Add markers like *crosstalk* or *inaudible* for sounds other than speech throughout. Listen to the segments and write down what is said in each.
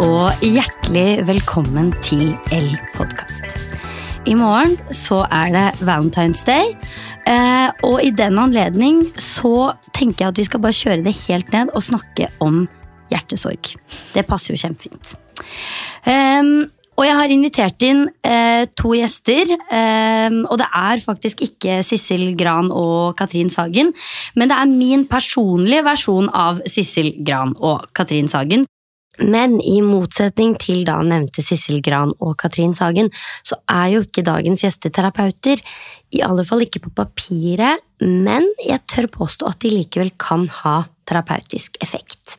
og hjertelig velkommen til L-podkast. I morgen så er det Valentine's Day, eh, og i den anledning så tenker jeg at vi skal bare kjøre det helt ned og snakke om hjertesorg. Det passer jo kjempefint. Um, og jeg har invitert inn eh, to gjester. Eh, og det er faktisk ikke Sissel Gran og Katrin Sagen, men det er min personlige versjon av Sissel Gran og Katrin Sagen. Men i motsetning til da nevnte Sissel Gran og Katrin Sagen, så er jo ikke dagens gjester terapeuter. I alle fall ikke på papiret, men jeg tør påstå at de likevel kan ha terapeutisk effekt.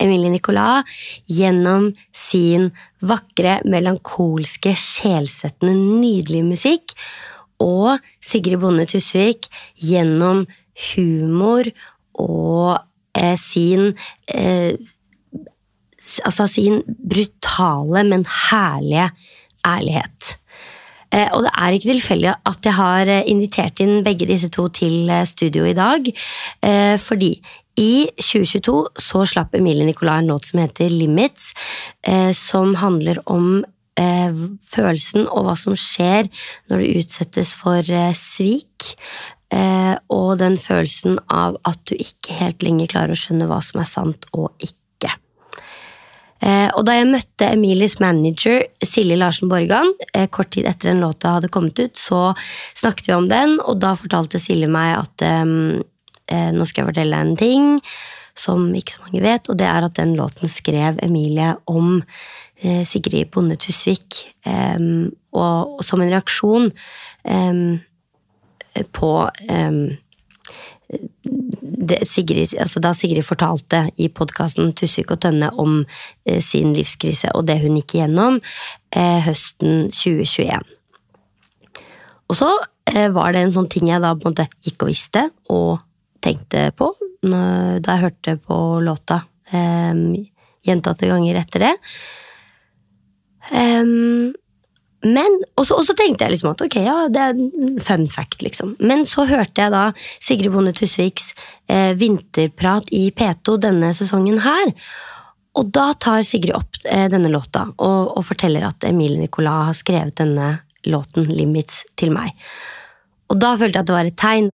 Emilie Nicolas gjennom sin vakre, melankolske, sjelsettende, nydelige musikk. Og Sigrid Bonde Tusvik gjennom humor og eh, sin eh, Altså sin brutale, men herlige ærlighet. Eh, og det er ikke tilfeldig at jeg har eh, invitert inn begge disse to til eh, studio i dag. Fordi i 2022 så slapp Emilie Nicolai en låt som heter Limits, som handler om følelsen og hva som skjer når du utsettes for svik. Og den følelsen av at du ikke helt lenger klarer å skjønne hva som er sant og ikke. Eh, og da jeg møtte Emilies manager Silje Larsen Borgan eh, kort tid etter den låta hadde kommet ut, så snakket vi om den, og da fortalte Silje meg at eh, nå skal jeg fortelle deg en ting som ikke så mange vet, og det er at den låten skrev Emilie om Sigrid Bonde Tusvik. Og, som en reaksjon på Sigrid, altså da Sigrid fortalte i podkasten Tusvik og Tønne om eh, sin livskrise og det hun gikk igjennom eh, høsten 2021. Og så eh, var det en sånn ting jeg da på en måte gikk og visste, og tenkte på da jeg hørte på låta um, gjentatte ganger etter det. Um, men, og så, tenkte jeg liksom at ok, ja, det er en fun fact, liksom. Men så hørte jeg da Sigrid Bonde Tusviks eh, vinterprat i P2 denne sesongen her. Og da tar Sigrid opp eh, denne låta og, og, forteller at Emilie Nicolas har skrevet denne låten, Limits, til meg. Og da følte jeg at det var et tegn.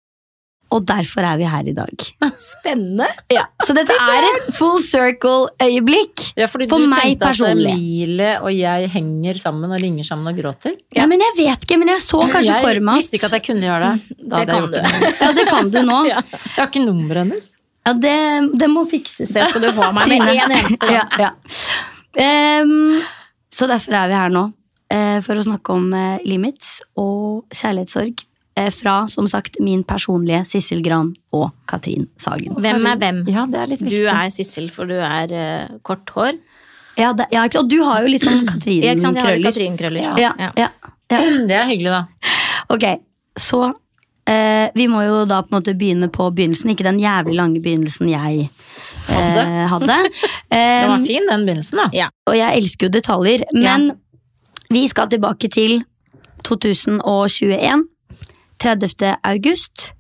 Og derfor er vi her i dag. *laughs* Spennende! Ja, så dette er et full circle-øyeblikk ja, for meg personlig. At Emilie og jeg henger sammen og ringer sammen og gråter. Ja, ja men Jeg vet ikke, men jeg så kanskje jeg for meg Jeg visste ikke at jeg kunne gjøre det. Da det kan du. *laughs* ja, det kan du nå. *laughs* Ja. Jeg har ikke nummeret hennes. Ja, det, det, må fikses. Det skal du få av meg med en eneste gang. Um, så derfor er vi her nå. Uh, for å snakke om uh, limits og kjærlighetssorg. Eh, fra som sagt, min personlige Sissel Gran og Katrin Sagen. Hvem er hvem? Ja, det er litt. Du er Sissel, for du er uh, kort hår. Ja, det, ja, og du har jo litt sånn Katrin-krøller. Katrin ja. Ja, *clears throat* Det er hyggelig, da. Ok, så uh, Vi må jo da på en måte begynne på begynnelsen, ikke den jævlig lange begynnelsen jeg hadde. Uh, hadde. *laughs* den var fin, den begynnelsen, da. Og jeg elsker jo detaljer, men vi skal tilbake til 2021. 30. august.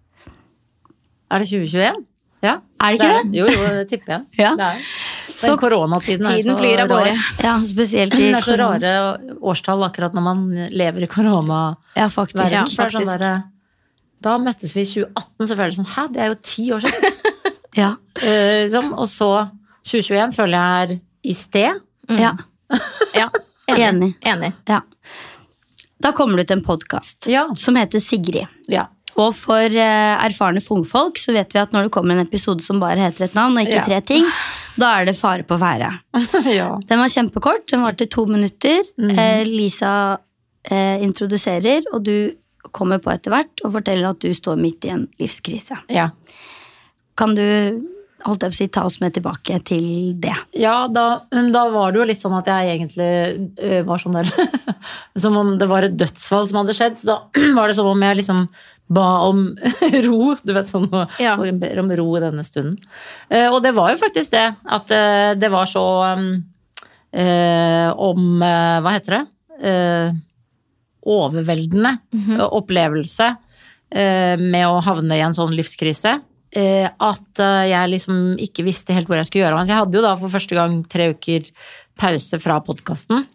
Er det 2021? Ja. Er det ikke det? det? Jo, jo, det tipper jeg. *laughs* ja. Det er. Så koronatiden er Tiden flyr av gårde. Ja, spesielt i *clears throat* Det er så rare årstall akkurat når man lever i korona. Ja, faktisk. Ja, faktisk. Sånn der, da møttes vi i 2018, så føler jeg sånn Hæ, det er jo ti år siden! *laughs* ja. Uh, liksom, og så 2021 føler jeg er i sted. Mm. Ja. *laughs* ja. Enig. Enig. Ja. Da kommer det ut en podkast ja. som heter Sigrid. Ja. Og for uh, erfarne fungfolk så vet vi at når det kommer en episode som bare heter et navn, og ikke ja. tre ting, da er det fare på ferde. *laughs* ja. Den var kjempekort. Den varte to minutter. Mm. Lisa uh, introduserer, og du kommer på etter hvert og forteller at du står midt i en livskrise. Ja. Kan du holdt jeg på å si, ta oss med tilbake til det. Ja, da, da var det jo litt sånn at jeg egentlig uh, var sånn der *laughs* Som om det var et dødsfall som hadde skjedd. Så da *clears throat* var det som om jeg liksom ba om *laughs* ro. Du vet sånn ja. om ro i denne stunden. Uh, og det var jo faktisk det. At uh, det var så om Hva heter det? overveldende mm -hmm. opplevelse med å havne i en sånn livskrise. Eh, at eh, jeg liksom ikke visste helt hvor jeg skulle gjøre av meg. Så jeg hadde jo da for første gang tre uker pause fra podkasten.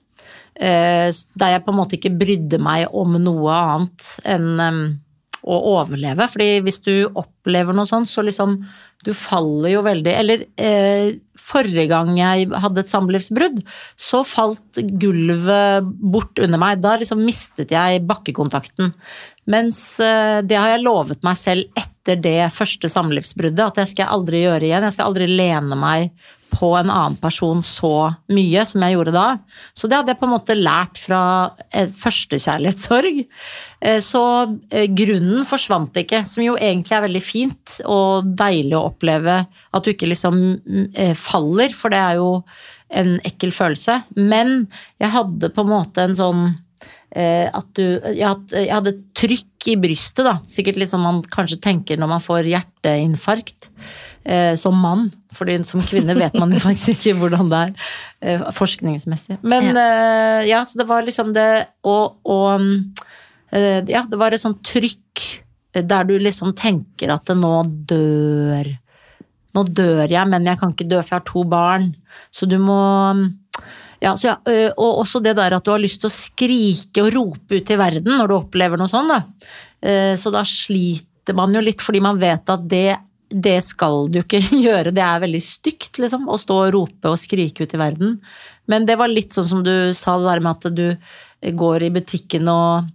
Eh, der jeg på en måte ikke brydde meg om noe annet enn å overleve. Fordi hvis du opplever noe sånt, så liksom Du faller jo veldig Eller eh, forrige gang jeg hadde et samlivsbrudd, så falt gulvet bort under meg. Da liksom mistet jeg bakkekontakten. Mens eh, det har jeg lovet meg selv etter det første samlivsbruddet, at jeg skal aldri gjøre igjen. Jeg skal aldri lene meg på en annen person så mye som jeg gjorde da. Så det hadde jeg på en måte lært fra eh, førstekjærlighetssorg. Eh, Så eh, grunnen forsvant ikke, som jo egentlig er veldig fint og deilig å oppleve at du ikke liksom eh, faller, for det er jo en ekkel følelse. Men jeg hadde på en måte en sånn at du jeg hadde, trykk i brystet, da. Sikkert litt som man kanskje tenker når man får hjerteinfarkt. Eh, som mann, fordi som kvinne vet man jo *laughs* faktisk ikke hvordan det er eh, forskningsmessig. Men eh, ja, så det var liksom det Og, og eh, ja, det var et sånt trykk eh, der du liksom tenker at det nå dør Nå dør jeg, men jeg kan ikke dø, for jeg har to barn. Så du må ja, så ja, og også det der at du har lyst til å skrike og rope ut i verden når du opplever noe sånt. Da. Så da sliter man jo litt, fordi man vet at det, det skal du ikke *laughs* gjøre. Det er veldig stygt, liksom, å stå og rope og skrike ut i verden. Men det var litt sånn som du sa, det der med at du går i butikken og,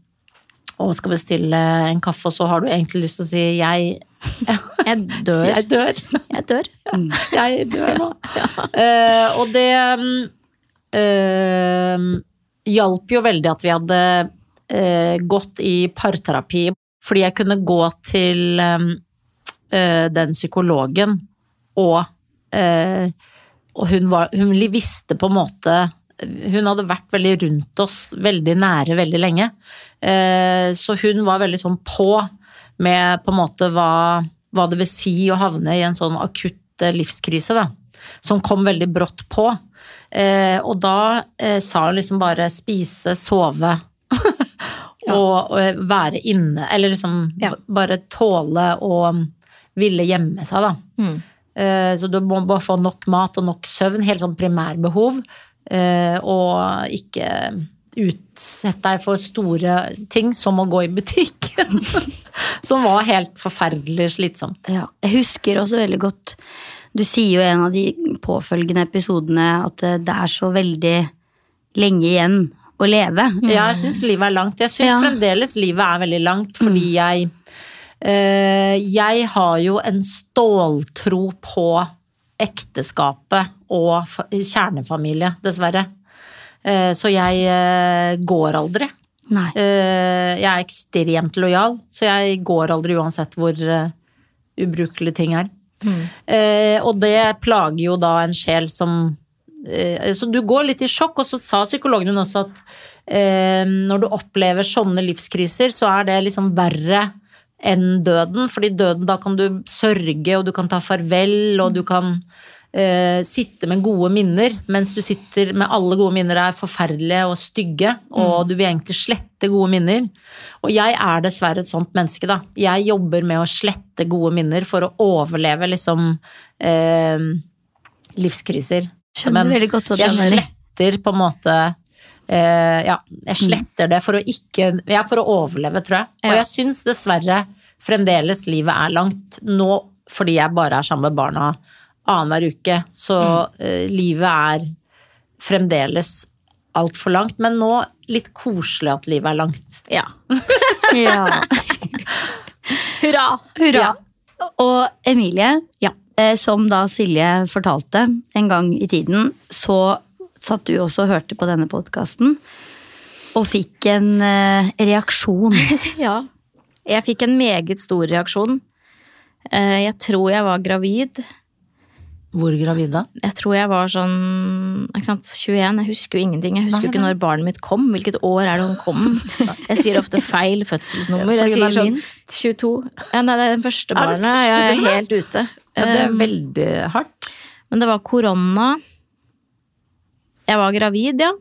og skal bestille en kaffe, og så har du egentlig lyst til å si 'jeg, *laughs* *laughs* Jeg dør. jeg dør'. Jeg dør. Jeg dør nå. Eh, og det uh, hjalp jo veldig at vi hadde øh, gått i parterapi, fordi jeg kunne gå til eh, den psykologen, og, eh, og hun, var, hun visste på en måte Hun hadde vært veldig rundt oss, veldig nære, veldig lenge. Så hun var veldig sånn på med på en måte hva, hva det vil si å havne i en sånn akutt livskrise, da. Som kom veldig brått på. Eh, og da eh, sa hun liksom bare spise, sove *laughs* og, og være inne. Eller liksom Ja. bare tåle å ville gjemme seg, da. Mm. Eh, så du må bare få nok mat og nok søvn, helt sånn primærbehov. Eh, og ikke utsette deg for store ting som å gå i butikken. *laughs* som var helt forferdelig slitsomt. Ja, jeg husker også veldig godt Du sier jo i en av de påfølgende episodene at eh, det er så veldig lenge igjen å leve. Ja, jeg syns livet er langt. Jeg syns Ja. fremdeles livet er veldig langt, fordi jeg øh, Jeg har jo en ståltro på ekteskapet og kjernefamilie, dessverre. Eh, så jeg går aldri. Nei. Jeg er ekstremt lojal, så jeg går aldri uansett hvor ubrukelige ting er. Eh, og det plager jo da en sjel som eh, Så du går litt i sjokk, og så sa psykologen din også at eh, når du opplever sånne livskriser, så er det liksom verre enn døden. Fordi døden, da kan du sørge, og du kan ta farvel, og du kan eh, sitte med gode minner, mens du sitter med alle gode minner er forferdelige og stygge, og du vil egentlig slette gode minner. Og jeg er dessverre et sånt menneske, da. Jeg jobber med å slette gode minner for å overleve liksom eh, livskriser. Skjønner veldig godt hva du jeg sletter på en måte eh, Ja, jeg sletter det for å ikke Ja, for å overleve, tror jeg. Og jeg syns dessverre fremdeles livet er langt. Nå fordi jeg bare er sammen med barna annenhver uke, så eh, livet er fremdeles altfor langt. Men nå litt koselig at livet er langt. Ja. *laughs* Ja. Hurra! Hurra. Og Emilie, Ja. eh, som da Silje fortalte en gang i tiden, så satt du også og hørte på denne podkasten og fikk en eh, reaksjon. *laughs* Ja. Jeg fikk en meget stor reaksjon. Eh, Jeg tror jeg var gravid. Hvor gravid da? Jeg tror jeg var sånn ikke sant, 21. Jeg husker jo ingenting. Jeg husker jo ikke nei. når barnet mitt kom. Hvilket år er det hun kom? *laughs* Jeg sier ofte feil fødselsnummer. Jeg er sier sånn minst. 22. Ja, nei, det er den første barnet. Jeg er helt ute. Ja, det er Eh, veldig hardt. Men det var korona. Jeg var gravid, ja.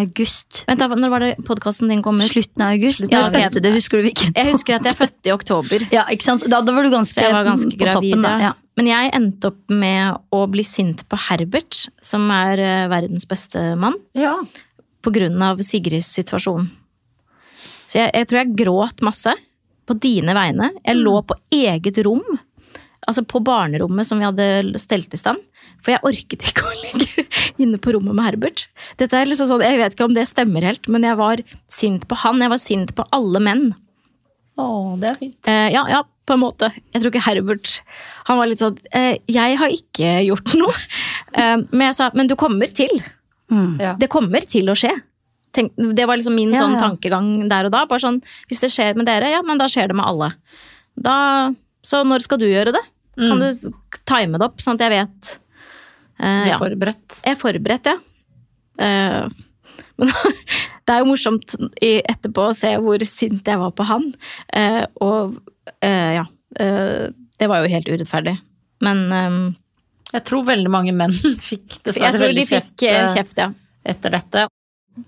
August. Vent da, Når var det podkasten din kom ut? Slutten av august. Ja, Ja, fødte det, husker du hvilken? Jeg husker at jeg fødte i oktober. *laughs* Ja, ikke sant? Da, da var du ganske, jeg var ganske på gravid, toppen. Da. ja. Men jeg endte opp med å bli sint på Herbert, som er eh, verdens beste mann, Ja. på grunn av Sigrids situasjon. Så jeg, jeg tror jeg gråt masse på dine vegne. Jeg lå på eget rom, altså på barnerommet som vi hadde stelt i stand. For jeg orket ikke *laughs* å ligge inne på rommet med Herbert. Dette er liksom sånn, Jeg vet ikke om det stemmer helt, men jeg var sint på han. Jeg var sint på alle menn. Å, det er fint. Eh, ja, ja, på en måte. Jeg tror ikke Herbert Han var litt sånn eh, Jeg har ikke gjort noe. *laughs* Eh, men jeg sa men du kommer til. Ja. Det kommer til å skje. Tenk, det var liksom min Ja, sånn ja. tankegang der og da. Bare sånn, Hvis det skjer med dere, ja, men da skjer det med alle. Da, så når skal du gjøre det? Kan Mm. du time det opp, sånn at jeg vet eh, ja. Forberedt. Jeg er forberedt, ja. Men *laughs* det er jo morsomt i, etterpå å se hvor sint jeg var på han. Eh, og eh, ja. eh, det var jo helt urettferdig. Men eh, Jeg tror veldig mange menn *laughs* fikk dessverre tror de kjeft, kjeft, ja. etter dette.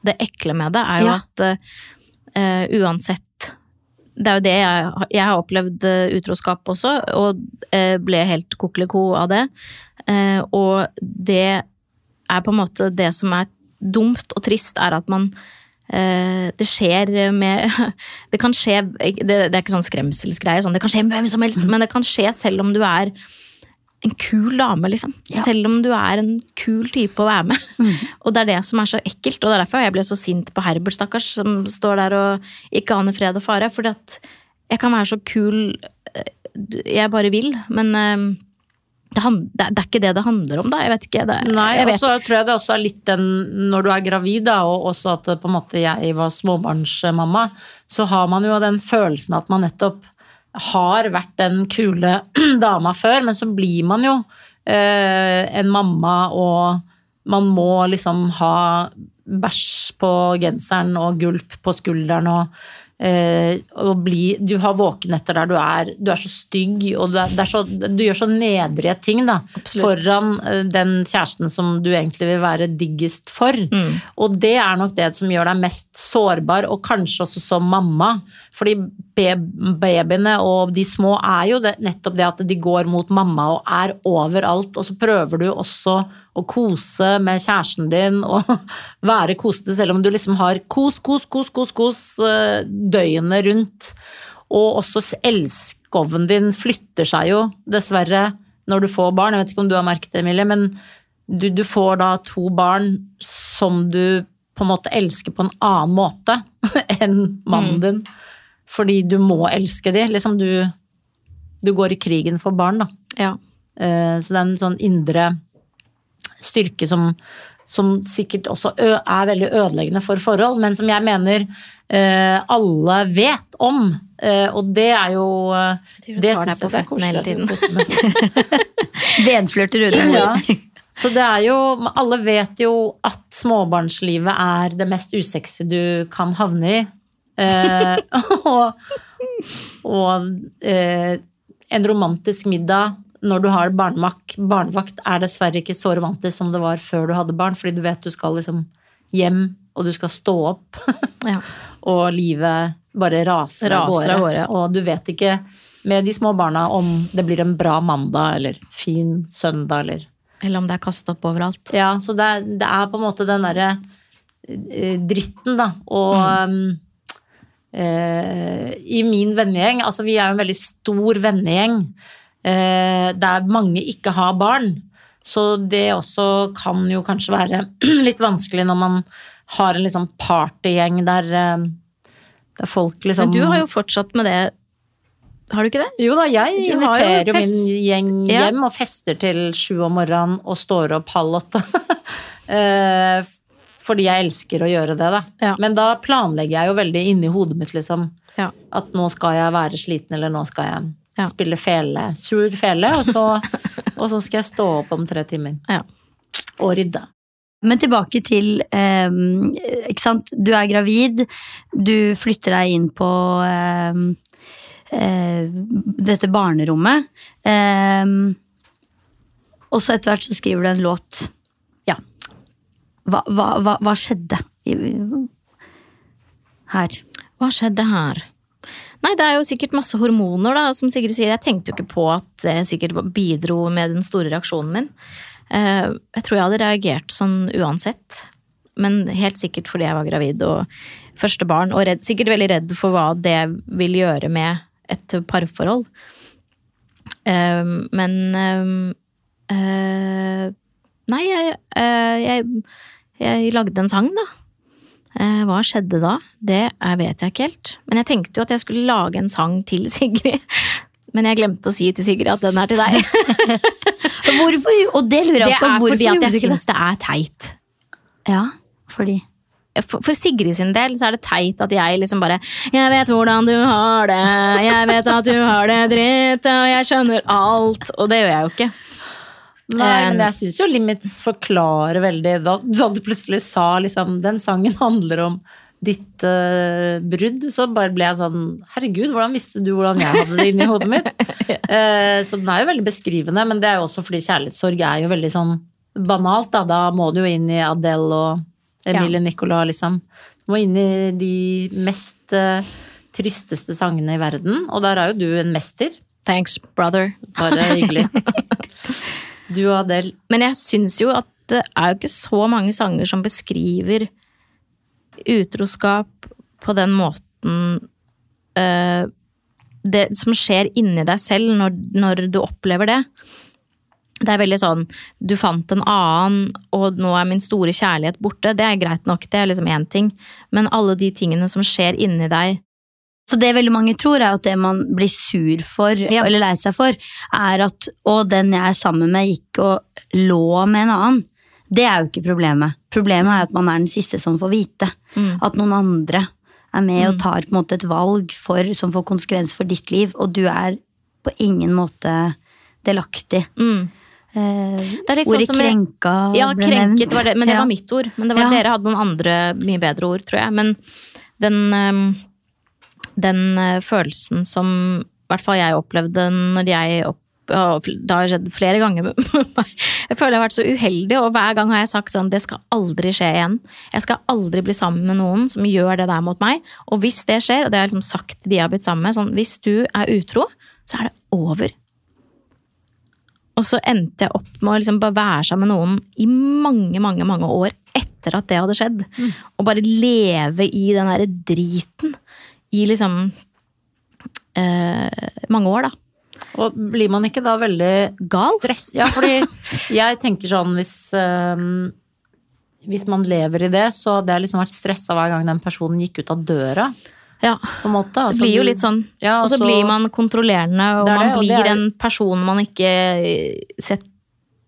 Det ekle med det er jo Ja. at eh, uansett Det er jo det jeg, jeg har opplevd utroskap også, og eh, ble helt kokeliko av det. Eh, og det er på en måte det som er dumt og trist, er at man eh, det skjer med *laughs* Det kan skje Det, det er ikke sånn skremselsgreie, sånn, det kan skje med hvem som helst, men det kan skje selv om du er en kul dame, liksom. Ja. Selv om du er en kul type å være med. *laughs* Og det er det som er så ekkelt, og det er derfor jeg ble så sint på Herbert, stakkars, som står der og ikke aner fred og fare. Fordi at jeg kan være så kul eh, jeg bare vil, men eh, det, er- ikke det det handler om, da. Jeg vet ikke. Det, Nei, og så tror jeg det også er litt den når du er gravid, da, og også at på en måte jeg var småbarnsmamma, så har man jo den følelsen at man nettopp har vært den kule *clears throat* dama før, men så blir man jo eh, en mamma, og man må liksom ha bæsj på genseren og gulp på skulderen og eh, og bli, du har våkenetter der du er, du er så stygg, og du, er, er så, du gjør så nedrige ting da, Absolutt. foran eh, den kjæresten som du egentlig vil være diggest for. Mm. Og det er nok det som gjør deg mest sårbar, og kanskje også som mamma. Fordi babyene og de små er jo det, nettopp det at de går mot mamma og er overalt, og så prøver du også å kose med kjæresten din og *laughs* være kosete, selv om du liksom har kos, kos, kos, kos, kos eh, døgnet rundt. Og også elskoven din flytter seg jo dessverre når du får barn. Jeg vet ikke om du har merket det, Emilie, men du, du får da to barn som du på en måte elsker på en annen måte *laughs* enn mannen din. Fordi du må elske de. Liksom du, du går i krigen for barn, da. ja. Eh, Så det er en sånn indre styrke som, som sikkert også er veldig ødeleggende for forhold, men som jeg mener eh, alle vet om. Eh, og det er jo Du det tar deg synes på jeg er føttene hele tiden. *laughs* Vedflørter Rune. Ja. Så det er jo Alle vet jo at småbarnslivet er det mest usexy du kan havne i. Eh, *laughs* og og eh, en romantisk middag når du har barnevakt, barnevakt, er dessverre ikke så romantisk som det var før du hadde barn, fordi du vet du skal liksom hjem, og du skal stå opp, *laughs* ja. og livet bare raser, Raser av gårde. Og du vet ikke med de små barna om det blir en bra mandag eller fin søndag eller Eller om det er kastet opp overalt. Ja, så det er, det er på en måte den derre eh, dritten, da. Og um, eh, i min vennegjeng, altså vi er jo en veldig stor vennegjeng eh, der mange ikke har barn. Så det også kan jo kanskje være *clears throat* litt vanskelig når man har en liksom partygjeng der, eh, der folk liksom Men du har jo fortsatt med det, har du ikke det? Jo da, jeg Du inviterer jo min gjeng Ja. hjem og fester til sju om morgenen og står opp halv åtte. *laughs* Fordi jeg elsker å gjøre det, da. Ja. Men da planlegger jeg jo veldig inni hodet mitt, liksom. Ja. At nå skal jeg være sliten, eller nå skal jeg Ja. spille fele. Sur fele, og så, *laughs* og så skal jeg stå opp om tre timer. Ja. Og rydde. Men tilbake til eh, Ikke sant, du er gravid, du flytter deg inn på eh, eh, dette barnerommet. Eh, og så etter hvert så skriver du en låt. Hva, hva, hva, hva skjedde? her? Hva skjedde her? Nei, det er jo sikkert masse hormoner, da, som Sigrid sier. Jeg tenkte jo ikke på at det sikkert bidro med den store reaksjonen min. Eh, Jeg tror jeg hadde reagert sånn uansett. Men helt sikkert fordi jeg var gravid og første barn, og redd, sikkert veldig redd for hva det vil gjøre med et parforhold. Eh, Men eh, Nei, jeg, eh, jeg, jeg lagde en sang, da. Eh, Hva skjedde da? Det vet jeg ikke helt. Men jeg tenkte jo at jeg skulle lage en sang til *laughs* Sigrid. Men jeg glemte å si til Sigrid at den er til deg. *laughs* Hvorfor? Og det lurer Det jeg på. er fordi at jeg syns det er teit. Ja, fordi For, for Sigrid sin del så er det teit at jeg liksom bare Jeg vet hvordan du har det, jeg vet at du har det dritt, og jeg skjønner alt. Og det gjør jeg jo ikke. Nei, Eh, men jeg syns jo Limits forklarer veldig Da, da du plutselig sa liksom den sangen handler om ditt uh, brudd, så bare ble jeg sånn Herregud, hvordan visste du hvordan jeg hadde det inni hodet mitt? *laughs* Eh, så den er jo veldig beskrivende, men det er jo også fordi kjærlighetssorg er jo veldig sånn banalt, da. Da må du jo inn i Adele og Emilie Nicolas, liksom. Du må inn i de mest uh, tristeste sangene i verden, og der er jo du en mester. Thanks, brother. Bare hyggelig. *laughs* Du og Adele. Men jeg syns jo at det er jo ikke så mange sanger som beskriver utroskap på den måten eh, Det som skjer inni deg selv når, når du opplever det. Det er veldig sånn Du fant en annen, og nå er min store kjærlighet borte. Det er greit nok, det er liksom én ting. Men alle de tingene som skjer inni deg Så det veldig mange tror, er at det man blir sur for, Ja. eller lei seg for, er at å, den jeg er sammen med, gikk og lå med en annen. Det er jo ikke problemet. Problemet er at man er den siste som får vite. Mm. At noen andre er med og tar på en måte et valg for, som får konsekvens for ditt liv, og du er på ingen måte delaktig. mm. Eh, er ordet sånn som krenka Ja, ble krenket nevnt. var det, men det Ja. var mitt ord. Men det var, Ja. dere hadde noen andre, mye bedre ord, tror jeg. Men den, ehm, den eh, følelsen som i hvert fall jeg opplevde når jeg opp, det har skjedd flere ganger *laughs* med meg. Jeg føler jeg har vært så uheldig, og hver gang har jeg sagt sånn det skal aldri skje igjen. Jeg skal aldri bli sammen med noen som gjør det der mot meg. Og hvis det skjer, og det har jeg liksom sagt til de jeg har blitt sammen med, sånn hvis du er utro, så er det over. Og så endte jeg opp med å liksom bare være sammen med noen i mange, mange mange år etter at det hadde skjedd. Og bare leve i den derre driten i liksom eh, mange år, da. Og blir man ikke da veldig Gal? stress? Ja, fordi jeg tenker sånn hvis øhm, Hvis man lever i det, så hadde jeg liksom vært stressa hver gang den personen gikk ut av døra. Ja, på en måte. det Altså, blir jo litt sånn. Ja, Og så altså- blir man kontrollerende, og Det man blir og er- en person man ikke eh, sett,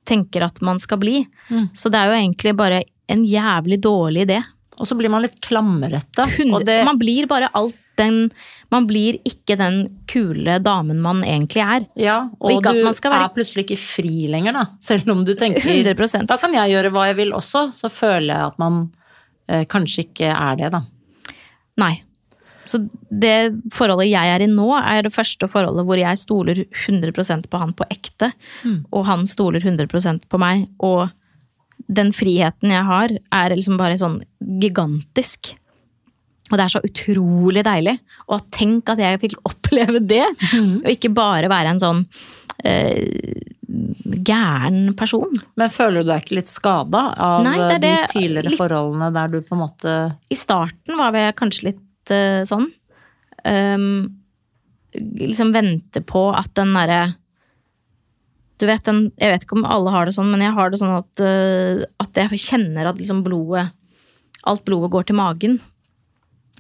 tenker at man skal bli. Mm. Så det er jo egentlig bare en jævlig dårlig idé. Og så blir man litt klamrete. Det, Man blir bare alt den Man blir ikke den kule damen man egentlig er. ja, og og, du være- er plutselig ikke fri lenger, da. Selv om du tenker 100% Da kan jeg gjøre hva jeg vil også. Så føler jeg at man eh, kanskje ikke er det, da. Nei. Så det forholdet jeg er i nå, er det første forholdet hvor jeg stoler 100% på han på ekte. Og han stoler 100% på meg. Og den friheten jeg har, er liksom bare sånn gigantisk. Og det er så utrolig deilig. Og tenk at jeg fikk *laughs* oppleve det! Og ikke bare være en sånn eh, gæren person. Men føler du deg ikke litt skada av Nei, det det, de tidligere litt- forholdene der du på en måte I starten var vi kanskje litt eh, sånn. Um, liksom vente på at den derre Du vet den Jeg vet ikke om alle har det sånn, men jeg har det sånn at, uh, at jeg kjenner at liksom blodet Alt blodet går til magen.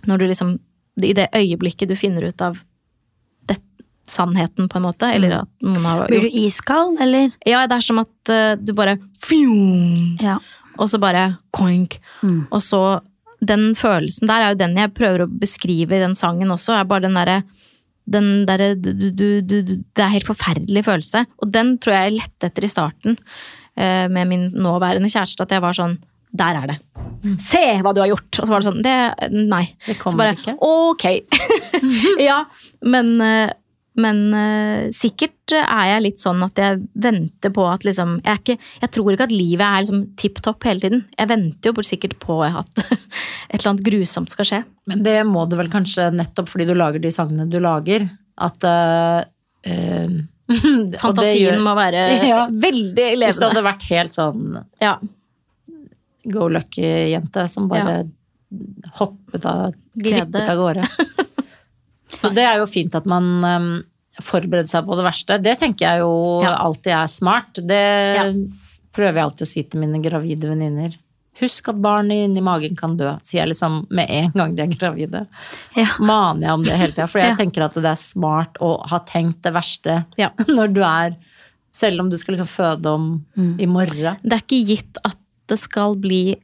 Når du liksom I det øyeblikket du finner ut av det, sannheten, på en måte. Eller at noen har Blir du iskald, eller? Ja, det er som at uh, du bare fjong, Ja. og så bare koink. Mm. Og så Den følelsen der er jo den jeg prøver å beskrive i den sangen også. er bare den derre den der, du, du, du, du, Det er helt forferdelig følelse. Og den tror jeg jeg lette etter i starten eh, med min nåværende kjæreste. At jeg var sånn Der er det! Se hva du har gjort! Og så var det sånn det, Nei. Det Så kommer bare ikke. ok. *laughs* ja, men, eh, men eh, sikkert er jeg litt sånn at jeg venter på at liksom Jeg, er ikke, jeg tror ikke at livet er liksom tipp topp hele tiden. Jeg venter jo sikkert på at *laughs* et eller annet grusomt skal skje. Men det må du vel kanskje nettopp fordi du lager de sangene du lager, at *laughs* uh, uh, Fantasien gjør- må være Ja. veldig Hvis det hadde vært helt sånn Ja. Go lucky-jente som bare hoppet av, Glede. glippet av gårde. *laughs* Så det er jo fint at man um, forbereder seg på det verste. Det tenker jeg jo Ja. alltid er smart. Det Ja. prøver jeg alltid å si til mine gravide venninner. Husk at barnet inni magen kan dø, sier jeg liksom med en gang de er gravide. Ja. Maner jeg om det hele tida, for jeg *laughs* Ja. tenker at det er smart å ha tenkt det verste Ja. *laughs* når du er Selv om du skal liksom føde om i morgen. Det er ikke gitt at det skal bli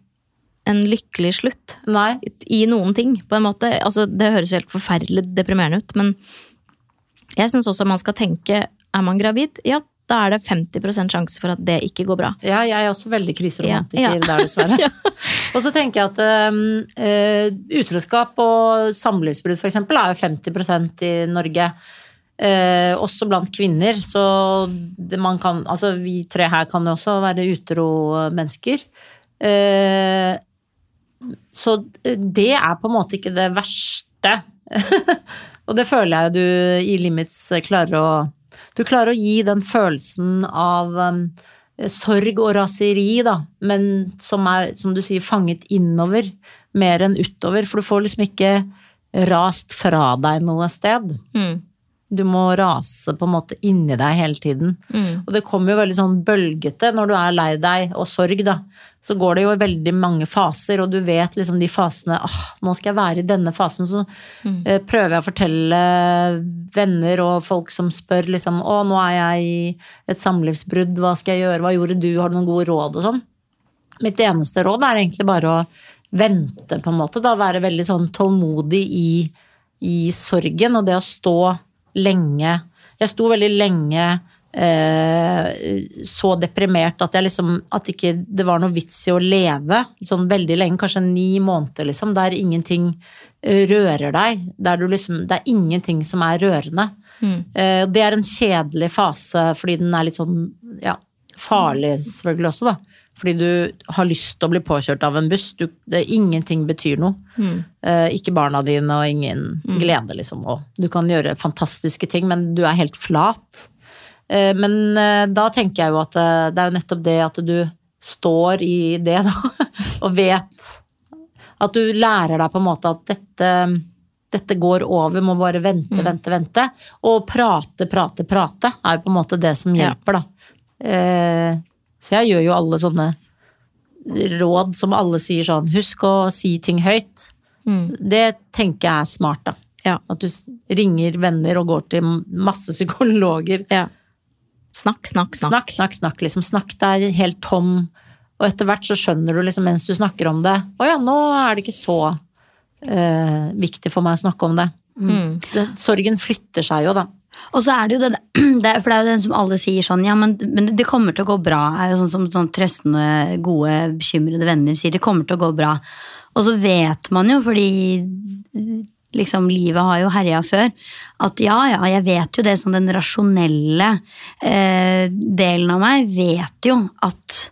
en lykkelig slutt Nei. i noen ting, på en måte. Altså, det høres jo helt forferdelig deprimerende ut, men jeg syns også man skal tenke er man gravid? Ja, da er det 50% sjanse for at det ikke går bra. Ja, jeg er også veldig kriseromantiker Ja, ja. der, dessverre. *laughs* Og så tenker jeg at um, utroskap og samlivsbrudd eksempel er jo 50% i Norge. Eh, også blant kvinner, så man kan Altså vi tre her kan jo også være utro mennesker. Eh, så det er på en måte ikke det verste. *laughs* og det føler jeg du i Limits klarer å Du klarer å gi den følelsen av um, sorg og raseri, da, men som er, som du sier, fanget innover mer enn utover. For du får liksom ikke rast fra deg noe sted. Mm. Du må rase på en måte inni deg hele tiden. Mm. Og det kommer jo veldig sånn bølgete når du er lei deg og sorg, da. Så går det jo i veldig mange faser, og du vet liksom de fasene ah, nå skal jeg være i denne fasen. Så eh, prøver jeg å fortelle venner og folk som spør liksom å, nå er jeg i et samlivsbrudd, hva skal jeg gjøre, hva gjorde du, har du noen gode råd og sånn. Mitt eneste råd er egentlig bare å vente, på en måte, da. Være veldig sånn tålmodig i, i sorgen, og det å stå lenge Jeg sto veldig lenge eh, så deprimert at jeg liksom At ikke det var noe vits i å leve sånn veldig lenge, kanskje ni måneder, liksom, der ingenting eh, rører deg. Der du liksom Det er ingenting som er rørende. Mm. Eh, Det er en kjedelig fase fordi den er litt sånn ja, farlig selvfølgelig også, da. Fordi du har lyst til å bli påkjørt av en buss. Du, det, ingenting betyr noe. Mm. Eh, ikke barna dine og ingen glede, liksom. Og du kan gjøre fantastiske ting, men du er helt flat. Eh, men eh, da tenker jeg jo at eh, det er jo nettopp det at du står i det, da, *laughs* og vet At du lærer deg på en måte at dette dette går over, må bare vente, vente, vente. Og prate, prate, prate er jo på en måte det som Ja. hjelper, da. Eh, så jeg gjør jo alle sånne råd som alle sier sånn, husk å si ting høyt. Mm. Det tenker jeg er smart, da. Ja. At du ringer venner og går til masse *laughs* psykologer. ja. Snakk, snakk, snakk. Snakk, snakk, snakk. Liksom, snakk deg helt tom. Og etter hvert så skjønner du liksom mens du snakker om det Å ja, nå er det ikke så eh, viktig for meg å snakke om det. Mm. Det. Sorgen flytter seg jo, da. Og så er det jo det, *clears throat* det For det er jo den som alle sier sånn Ja, men, men det kommer til å gå bra. Er jo sånn som sånn trøstende, gode, bekymrede venner sier. Det kommer til å gå bra. Og så vet man jo, fordi liksom livet har jo herja før, at ja, ja, jeg vet jo det sånn den rasjonelle eh, delen av meg vet jo at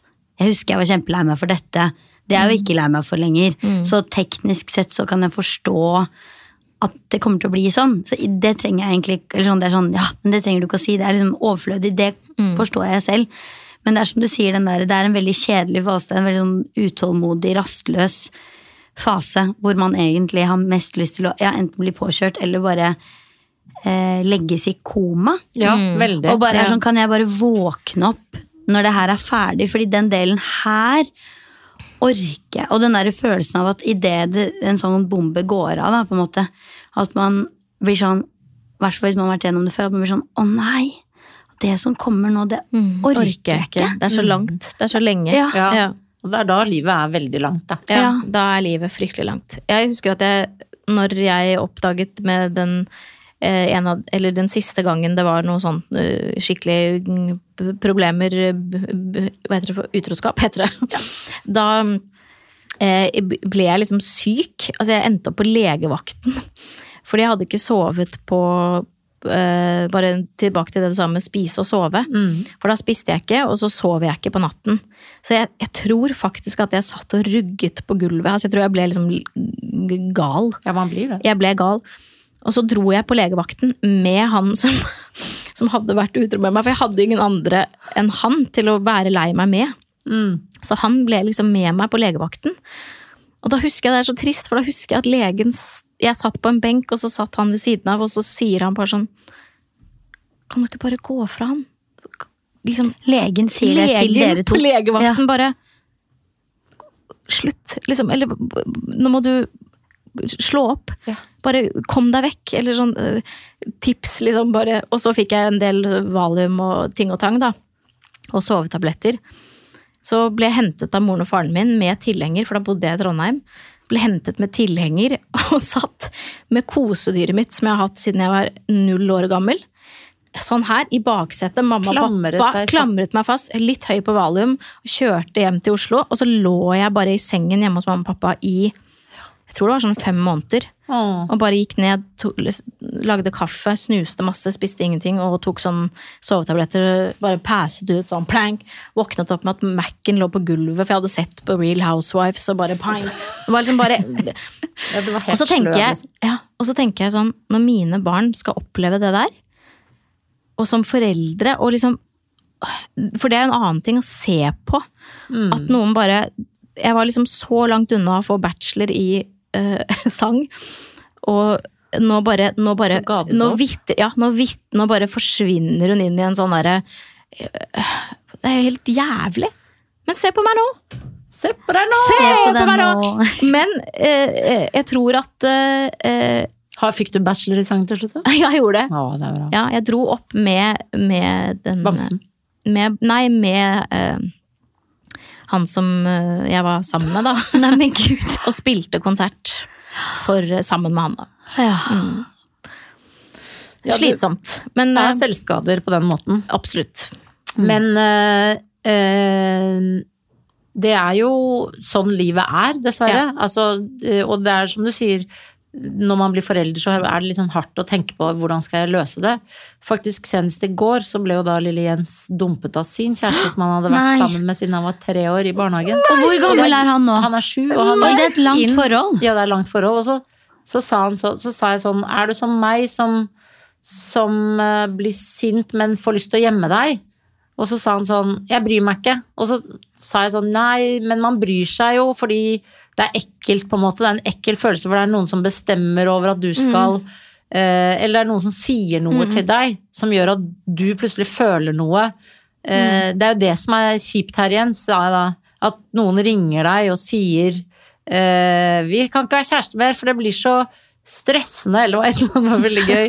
Jeg husker jeg var kjempelei meg for dette. Det er jeg jo ikke lei meg for lenger. Så teknisk sett så kan jeg forstå at det kommer til å bli sånn. Så det trenger jeg egentlig ikke eller sånn, det er sånn, ja, men det trenger du ikke å si. Det er liksom overflødig. Det forstår jeg selv. Men det er som du sier, den der, det er en veldig kjedelig fase. Det er en veldig sånn utålmodig, rastløs fase hvor man egentlig har mest lyst til å ja, enten bli påkjørt eller bare eh, legges i koma. Ja, veldig. Og bare er sånn, kan jeg bare våkne opp når det her er ferdig? Fordi den delen her orker jeg. Og den der følelsen av at idet en sånn bombe går av, da, på en måte, at man blir sånn I hvert fall hvis man har vært gjennom det før, at man blir sånn Å nei! Det som kommer nå, det Mm. orker jeg ikke. Det er så langt. Det er så lenge. Ja. Ja. Ja. Og det er da livet er veldig langt, da. Ja, Ja. da er livet fryktelig langt. Jeg husker at jeg, når jeg oppdaget med den en av, eller den siste gangen det var noe sånn eh, skikkelig mm, problemer Hva heter det for utroskap, heter det. *laughs* Da eh, ble jeg liksom syk. Altså, jeg endte opp på legevakten. *laughs* Fordi jeg hadde ikke sovet på eh, bare tilbake til det du sa med spise og sove. Mm. For da spiste jeg ikke, og så sov jeg ikke på natten. Så jeg, jeg tror faktisk at jeg satt og rugget på gulvet. Altså, jeg tror jeg ble liksom gal. Ja, man blir det. Jeg ble gal. Og så dro jeg på legevakten med han som, *laughs* som hadde vært utro med meg. For jeg hadde ingen andre enn han til å være lei meg med. Mm. Så han ble liksom med meg på legevakten. Og da husker jeg det er så trist, for da husker jeg at legen Jeg satt på en benk, og så satt han ved siden av, og så sier han bare sånn Kan du ikke bare gå fra han? Liksom, Legen sier det til dere to. Legen på legevakten bare Slutt, liksom. Eller nå må du slå opp. Ja. Bare kom deg vekk. Eller sånn øh, tips, liksom. Bare. Og så fikk jeg en del valium og ting og tang, da. Og sovetabletter. Så ble jeg hentet av moren og faren min med tilhenger, for da bodde jeg i Trondheim. Ble hentet med tilhenger *laughs* og satt med kosedyret mitt som jeg har hatt siden jeg var null år gammel. Sånn her, i baksetet. Mamma Klamret pappa klamret meg fast. Litt høy på valium. Kjørte hjem til Oslo, og så lå jeg bare i sengen hjemme hos mamma og pappa i jeg tror det var sånn fem måneder. Åh. Og bare gikk ned, tog, lagde kaffe, snuste masse, spiste ingenting og tok sånn sovetabletter. Bare passet ut sånn plank. Våknet opp med at Mac-en lå på gulvet, for jeg hadde sett på Real Housewives og bare pang. Det var liksom bare *laughs* Ja, var og så, tenker jeg, liksom. ja, og så tenker jeg sånn, når mine barn skal oppleve det der, og som foreldre, og liksom For det er jo en annen ting å se på. Mm. At noen bare Jeg var liksom så langt unna å få bachelor i eh, *laughs* sang, og nå bare, nå bare nå, opp? ja, nå, vitt, nå bare forsvinner hun inn i en sånn derre eh, Det er helt jævlig. Men se på meg nå! Se på deg nå! Se på på meg nå! nå. *laughs* Men eh, eh, jeg tror at eh, eh, fikk du bachelor i sang til slutt? *laughs* Ja, jeg gjorde det. Å, det bra. Ja, jeg dro opp med, med den Bamsen. Med, nei, med eh, han som eh, jeg var sammen med, da. *laughs* Nei, men gud. *laughs* Og spilte konsert for, eh, sammen med han, da. Ja. Ja, Slitsomt. Men Det eh, er selvskader på den måten. absolutt. Men øh, øh, det er jo sånn livet er, dessverre. Altså, eh, og det er som du sier, når man blir forelder, så er det litt sånn hardt å tenke på hvordan skal jeg løse det. Faktisk senest i går så ble jo da lille Jens dumpet av sin kjæreste som han hadde vært Nei. sammen med siden han var tre år i barnehagen. Og hvor gammel er han nå? Han er sju, og han Oi, det er et langt inn- forhold. Ja, det er langt forhold. Og så, så, sa han så, så sa jeg sånn, er du som meg som, som uh, blir sint, men får lyst til å gjemme deg? Og så sa han sånn, jeg bryr meg ikke. Og så sa jeg sånn, nei, men man bryr seg jo fordi det er ekkelt på en måte. Det er en ekkel følelse, for det er noen som bestemmer over at du skal eh, Eller det er noen som sier noe til deg som gjør at du plutselig føler noe. Eh, Det er jo det som er kjipt her Jens. da. At noen ringer deg og sier eh, Vi kan ikke være kjærester mer, for det blir så stressende, eller et eller var veldig gøy.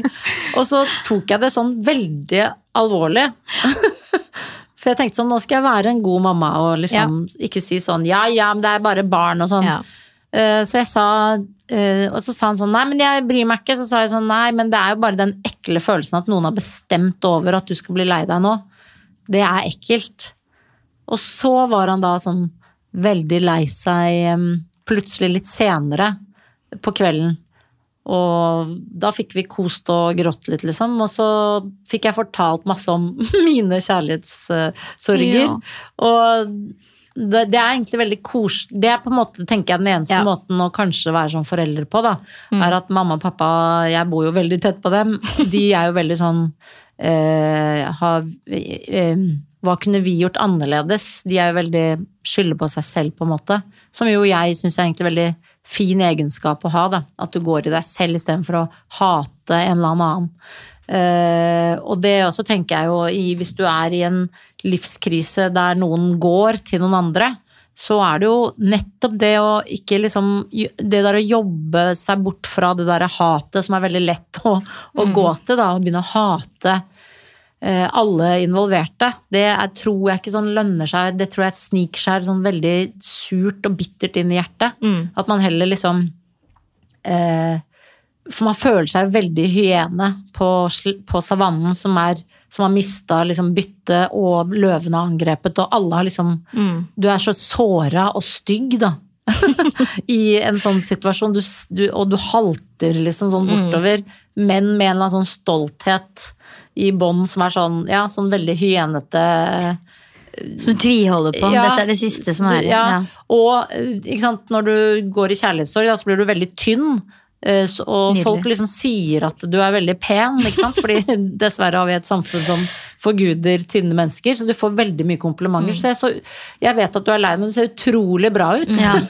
Og så tok jeg det sånn veldig alvorlig. *laughs* For jeg tenkte sånn, nå skal jeg være en god mamma og liksom ikke si sånn ja, ja, men det er bare barn og sånn. Ja. Eh, Så jeg sa, eh, og så sa han sånn nei, men jeg bryr meg ikke. Så sa jeg sånn nei, men det er jo bare den ekle følelsen at noen har bestemt over at du skal bli lei deg nå. Det er ekkelt. Og så var han da sånn veldig lei seg em, plutselig litt senere på kvelden. Og da fikk vi kost og grått litt, liksom. Og så fikk jeg fortalt masse om *laughs* mine kjærlighetssorger. Ja. Og det, det er egentlig veldig koselig. Det er på en måte, tenker jeg, den eneste Ja. måten å kanskje være som forelder på, da. Er at mamma og pappa, jeg bor jo veldig tett på dem, de er jo veldig sånn eh, har, eh, Hva kunne vi gjort annerledes? De er jo veldig skylder på seg selv, på en måte. Som jo jeg syns er egentlig veldig fin egenskap å ha, da. At du går i deg selv istedenfor å hate en eller annen. Uh, og det også tenker jeg jo i, hvis du er i en livskrise der noen går til noen andre, så er det jo nettopp det å ikke liksom Det der å jobbe seg bort fra det der hatet som er veldig lett å, å gå til, da, og begynne å hate alle involverte. Det er, tror jeg ikke sånn lønner seg. Det tror jeg sniker seg sånn veldig surt og bittert inn i hjertet. Mm. At man heller liksom eh, For man føler seg veldig hyene på, på savannen som, er, som har mista liksom, byttet, og løvene har angrepet, og alle har liksom Mm. Du er så såra og stygg, da. *laughs* i en sånn situasjon, du, du, og du halter liksom sånn bortover, men med en eller annen sånn stolthet i bånd som er sånn, ja, sånn veldig hyenete Som du tviholder på. Ja, Dette er det siste som er ja. ja. Og sant, når du går i kjærlighetssorg, så blir du veldig tynn. Eh, så- Og Nydelig. folk liksom sier at du er veldig pen, ikke sant? fordi *laughs* dessverre har vi et samfunn som forguder tynne mennesker, så du får veldig mye komplimenter. Så, jeg, så jeg vet at du er lei, men du ser utrolig bra ut. Ja. *laughs*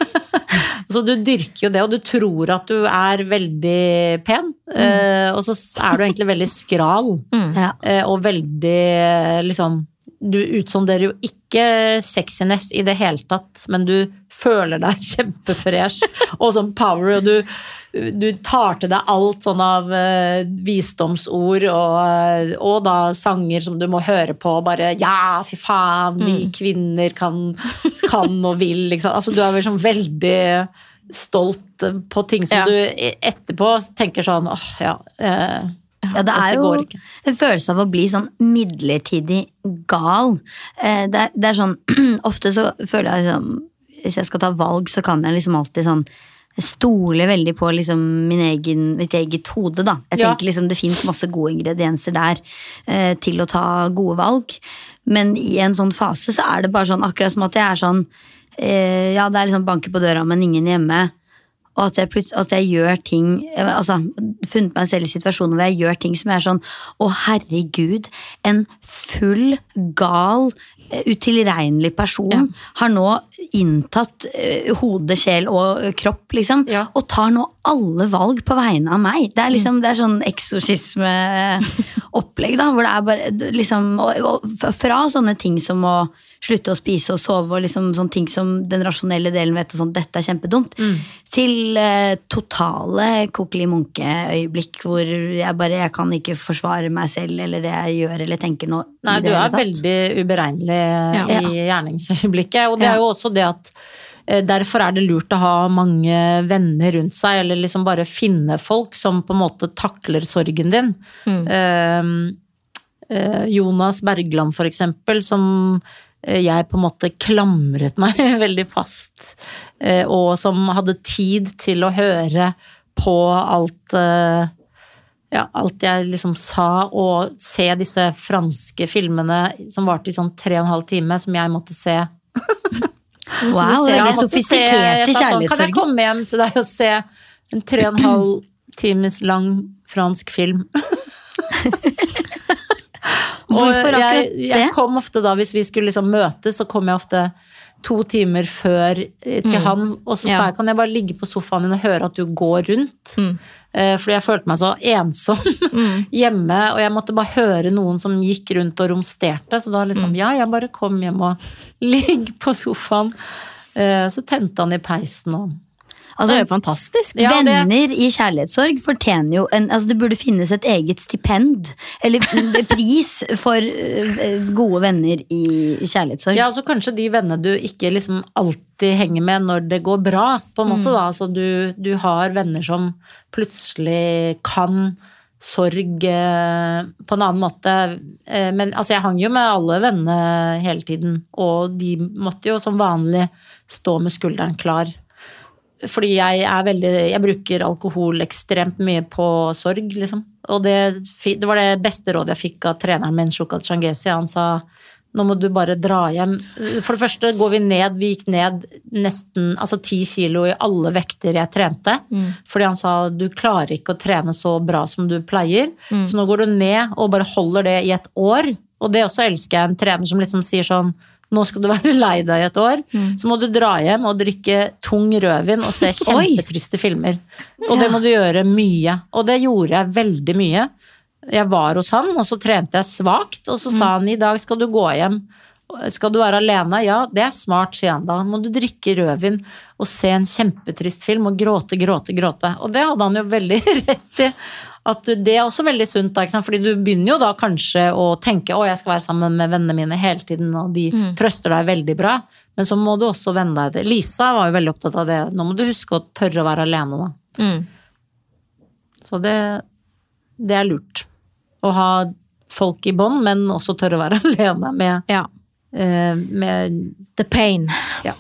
Så du dyrker jo det, og du tror at du er veldig pen, eh, og så er du egentlig veldig skral. mm. Eh, og veldig eh, liksom Du utsonderer jo ikke sexiness i det hele tatt, men du føler deg *laughs* kjempefresh og sånn power, og du, du tar til deg alt sånn av uh, visdomsord og, eh, og da sanger som du må høre på, bare ja, fy faen, vi kvinner kan, kan og vil, liksom. Altså du er vel sånn veldig stolt på ting som Ja. du etterpå tenker sånn åh, ja. Uh, Ja, det er jo en følelse av å bli sånn midlertidig gal. Det er, det er sånn *clears throat* Ofte så føler jeg liksom Hvis jeg skal ta valg, så kan jeg liksom alltid sånn stole veldig på liksom min egen, mitt eget hode, da. Jeg Ja. tenker liksom Det fins masse gode ingredienser der eh, til å ta gode valg. Men i en sånn fase så er det bare sånn akkurat som at jeg er sånn eh, Ja, det er liksom banker på døra, men ingen hjemme. Og at jeg, at jeg gjør ting altså, Funnet meg selv i situasjoner hvor jeg gjør ting som jeg er sånn Å, herregud, en full, gal, eh, utilregnelig person har nå inntatt eh, hode, sjel og eh, kropp, liksom. Ja. Og tar nå alle valg på vegne av meg. Det er liksom det er sånn eksorsismeopplegg, da. Hvor det er bare liksom og, og Fra sånne ting som å slutte å spise og sove og liksom sånne ting som den rasjonelle delen vet og sånn, dette er kjempedumt, til eh, totale kokelig munke-øyeblikk hvor jeg bare jeg kan ikke forsvare meg selv eller det jeg gjør eller tenker nå. Nei, du er veldig uberegnelig Ja. i gjerningsøyeblikket. Og det er jo også det at eh, Derfor er det lurt å ha mange venner rundt seg, eller liksom bare finne folk som på en måte takler sorgen din. Eh, eh, Jonas Bergland, for eksempel, som eh, jeg på en måte klamret meg *laughs* veldig fast, eh, og som hadde tid til å høre på alt eh, ja, alt jeg liksom sa, og se disse franske filmene som varte i sånn tre og en halv time, som jeg måtte se. Wow, veldig se- sofistikerte jeg sånn, Kan jeg komme hjem til deg og se en tre og en halv times lang fransk film? *laughs* Hvorfor jeg, akkurat det? jeg kom ofte da, hvis vi skulle liksom møtes, så kom jeg ofte to timer før til til han, og så sa Ja. jeg kan jeg bare ligge på sofaen din og høre at du går rundt. Eh, Fordi jeg følte meg så ensom *laughs* hjemme, og jeg måtte bare høre noen som gikk rundt og romsterte. Så da liksom, ja, jeg bare kom hjem og *laughs* ligg på sofaen. Eh, Så tente han i peisen og Altså, det er jo fantastisk. Ja, det- Venner i kjærlighetssorg fortjener jo en, altså Det burde finnes et eget stipend, eller pris, for eh, gode venner i kjærlighetssorg. Ja, altså kanskje de vennene du ikke liksom alltid henger med når det går bra, på en måte da. Altså du, du har venner som plutselig kan sorg eh, på en annen måte. Eh, men altså jeg hang jo med alle vennene hele tiden, og de måtte jo som vanlig stå med skulderen klar. Fordi jeg er veldig Jeg bruker alkohol ekstremt mye på sorg, liksom. Og det, det var det beste rådet jeg fikk av treneren min, Shukat Changesi. Han sa nå må du bare dra hjem. For det første går vi ned. Vi gikk ned nesten altså ti kilo i alle vekter jeg trente. Fordi han sa du klarer ikke å trene så bra som du pleier. Så nå går du ned og bare holder det i et år. Og det også elsker jeg en trener som liksom sier sånn nå skal du være lei deg i et år, så må du dra hjem og drikke tung rødvin og se *laughs* kjempetriste filmer. Og det må du gjøre mye. Og det gjorde jeg veldig mye. Jeg var hos han, og så trente jeg svakt, og så sa han i dag skal du gå hjem. Skal du være alene? Ja, det er smart, sier han da. Må du drikke rødvin og se en kjempetrist film og gråte, gråte, gråte. Og det hadde han jo veldig *laughs* rett i. At du, det er også veldig sunt, da, fordi du begynner jo da kanskje å tenke å jeg skal være sammen med vennene mine hele tiden, og de trøster deg veldig bra. Men så må du også venne deg til Lisa var jo veldig opptatt av det. Nå må du huske å tørre å være alene, da. Mm. Så det, det er lurt. Å ha folk i bånd, men også tørre å være *laughs* alene med, Ja. eh, med The pain. Ja.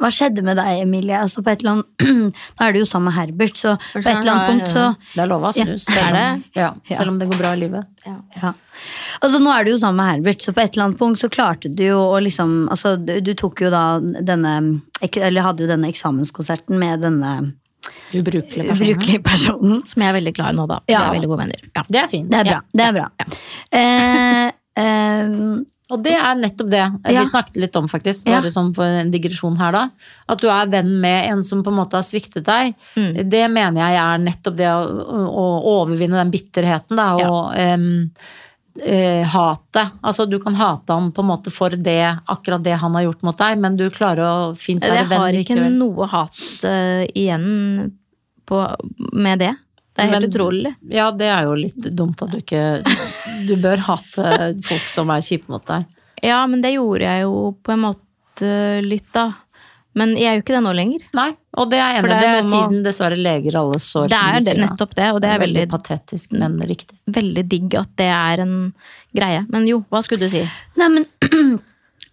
Hva skjedde med deg, Emilie? Altså på et eller annet, *clears throat* Nå er du jo sammen med Herbert, så på et eller annet punkt så Det er lov å ha snus. Ja, selv er om- Ja, selv om det går bra i livet. ja. Altså Nå er du jo sammen med Herbert, så på et eller annet punkt så klarte du jo å liksom Altså du, du tok jo da denne Eller hadde jo denne eksamenskonserten med denne Ubrukelige personen. ubrukelige personen. Som jeg er veldig glad i nå, da. Vi Ja. er veldig gode venner. Ja. Det er fint. Det er bra. Det er bra. Eh, eh, Og det er nettopp det Ja. vi snakket litt om, faktisk. Ja. Bare sånn for en digresjon her, da. At du er venn med en som på en måte har sviktet deg. Mm. Det mener jeg er nettopp det å, å overvinne den bitterheten, da. Og ja. um, uh, hatet. Altså, du kan hate ham på en måte for det, akkurat det han har gjort mot deg, men du klarer å fint være Jeg har ikke noe hat uh, igjen på, med det. Det er helt Men- utrolig. Ja, det er jo litt dumt at du ikke Du bør hate folk som er kjipe mot deg. Ja, men det gjorde jeg jo på en måte litt, da. Men jeg er jo ikke det nå lenger. Nei, og det er enig Det er, Det er tiden å- dessverre leger alle sår. Det er det, nettopp det, og det er veldig, patetisk, men riktig. veldig digg at det er en greie. Men jo, hva skulle du si? Nei, men *clears throat*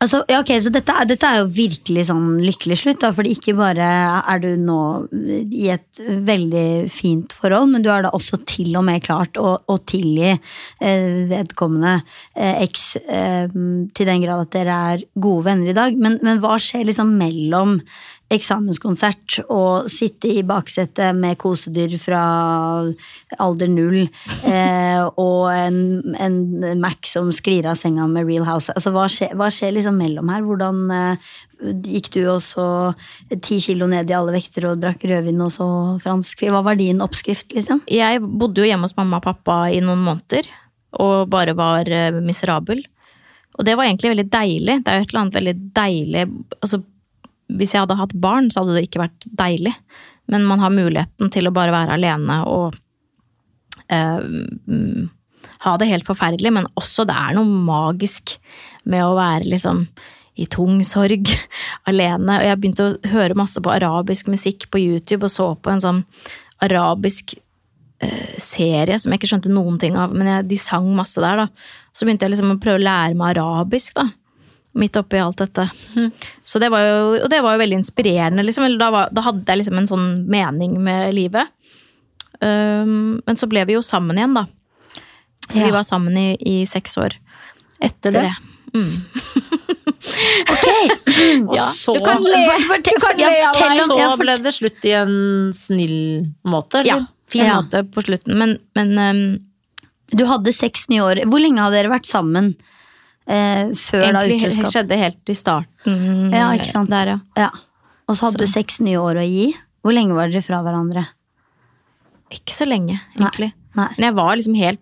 altså, ja, ok, Så dette, dette er jo virkelig sånn lykkelig slutt, da, fordi ikke bare er du nå i et veldig fint forhold, men du har da også til og med klart å, å tilgi eh, vedkommende eh, eh, til den grad at dere er gode venner i dag. Men, men hva skjer liksom mellom eksamenskonsert og sitte i baksetet med kosedyr fra alder null eh, *laughs* og en, en Mac som sklir av senga med Real House. Altså, hva, skjer, hva skjer liksom mellom her? Hvordan eh, gikk du også ti kilo ned i alle vekter og drakk rødvin og så fransk? Hva var din oppskrift, liksom? Jeg bodde jo hjemme hos mamma og pappa i noen måneder, og bare var eh, miserabel. Og det var egentlig veldig deilig. Det er jo et eller annet veldig deilig altså, Hvis jeg hadde hatt barn, så hadde det ikke vært deilig. Men man har muligheten til å bare være alene og eh, ha det helt forferdelig, men også det er noe magisk med å være liksom i tung sorg, *laughs* alene. Og jeg begynte å høre masse på arabisk musikk på YouTube og så på en sånn arabisk eh, serie som jeg ikke skjønte noen ting av, men jeg, de sang masse der, da. Så begynte jeg liksom å prøve å lære meg arabisk, da. Midt oppi alt dette. Så det var jo, og det var jo veldig inspirerende, liksom. Da, var, da hadde jeg liksom en sånn mening med livet. Um, men så ble vi jo sammen igjen, da. Så Ja. vi var sammen i, i seks år etter det. *laughs* Ok! Og Ja, så, du kan le. For- fortell- Du kan le av meg. så ble det slutt i en snill måte, Ja, fin Ja. måte på slutten. Men, men um, Du hadde seks nye år. Hvor lenge hadde dere vært sammen eh, før da egentlig utroskap? skjedde helt i starten. Ja, ikke sant? Der, ja. Ja. Og så hadde Så. du seks nye år å gi. Hvor lenge var dere fra hverandre? Ikke så lenge, egentlig. Nei. Men jeg var liksom helt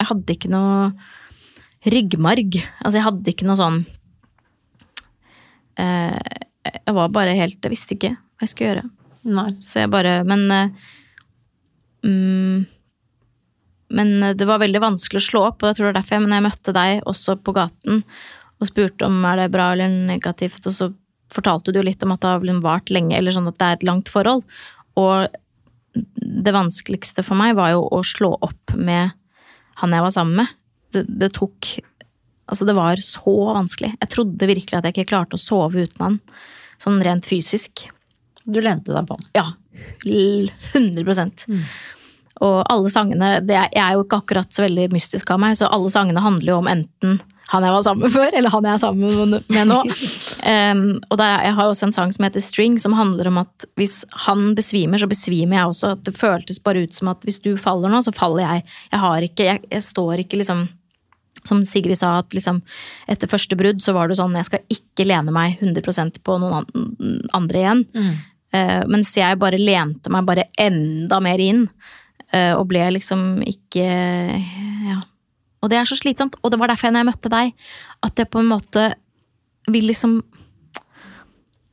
Jeg hadde ikke noe ryggmarg. Altså, jeg hadde ikke noe sånn eh, Jeg var bare helt Jeg visste ikke hva jeg skulle gjøre. Nei. Så jeg bare Men eh, mm, Men det var veldig vanskelig å slå opp, og jeg tror det er derfor jeg, men jeg møtte deg også på gaten og spurte om er det bra eller negativt, og så fortalte du jo litt om at det har vart lenge, eller sånn at det er et langt forhold. Og det vanskeligste for meg var jo å slå opp med han jeg var sammen med. Det, det tok Altså, det var så vanskelig. Jeg trodde virkelig at jeg ikke klarte å sove uten han. Sånn rent fysisk. Du lente deg på han? Ja. l- 100 Og alle sangene det er, Jeg er jo ikke akkurat så veldig mystisk av meg, så alle sangene handler jo om enten han jeg var sammen med før, eller han jeg er sammen med nå. Um, og der, jeg har også en sang som heter String, som handler om at hvis han besvimer, så besvimer jeg også. At det føltes bare ut som at hvis du faller nå, så faller jeg. Jeg har ikke, jeg, jeg står ikke liksom som Sigrid sa, at liksom etter første brudd så var det sånn jeg skal ikke lene meg 100% på noen andre igjen. Eh, mens jeg bare lente meg bare enda mer inn. Eh, og ble liksom ikke Ja. Og det er så slitsomt. Og det var derfor når jeg møtte deg, at jeg på en måte vil liksom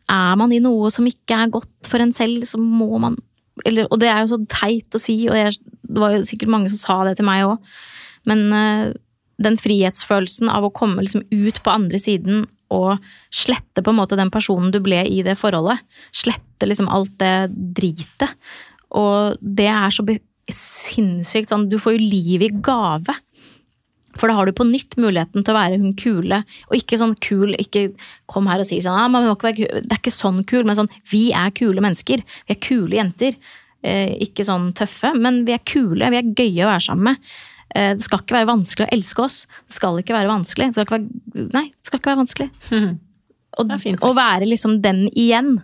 Er man i noe som ikke er godt for en selv, så må man eller, Og det er jo så teit å si, og jeg, det var jo sikkert mange som sa det til meg òg, men uh, den frihetsfølelsen av å komme liksom ut på andre siden og slette på en måte den personen du ble i det forholdet. Slette liksom alt det dritet. Og det er så be- sinnssykt sånn Du får jo liv i gave. For da har du på nytt muligheten til å være hun kule, og ikke sånn kul Ikke kom her og si sånn ah. Det er ikke sånn kul, men sånn Vi er kule mennesker. Vi er kule jenter. Eh, ikke sånn tøffe, men vi er kule. Vi er gøye å være sammen med. Eh, det skal ikke være vanskelig å elske oss. Det skal ikke være vanskelig. Det skal ikke være, nei, det skal ikke være vanskelig. *laughs* Og, å være liksom den igjen,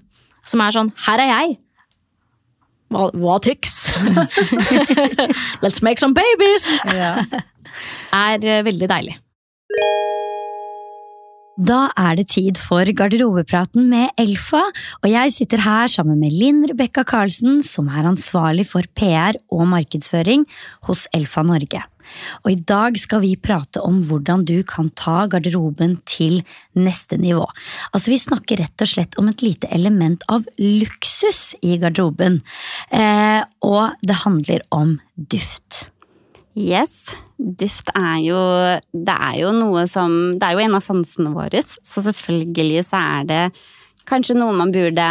som er sånn Her er jeg! Hva tyks? *laughs* Let's make some babies! Er eh, veldig deilig. Da er det tid for garderobepraten med Elfa, og jeg sitter her sammen med Linn Rebekka Karlsen, som er ansvarlig for PR og markedsføring hos Elfa Norge. Og i dag skal vi prate om hvordan du kan ta garderoben til neste nivå. Altså Vi snakker rett og slett om et lite element av luksus i garderoben, eh, og det handler om duft. Yes. Duft er jo Det er jo noe som Det er jo en av sansene våre, så selvfølgelig så er det kanskje noe man burde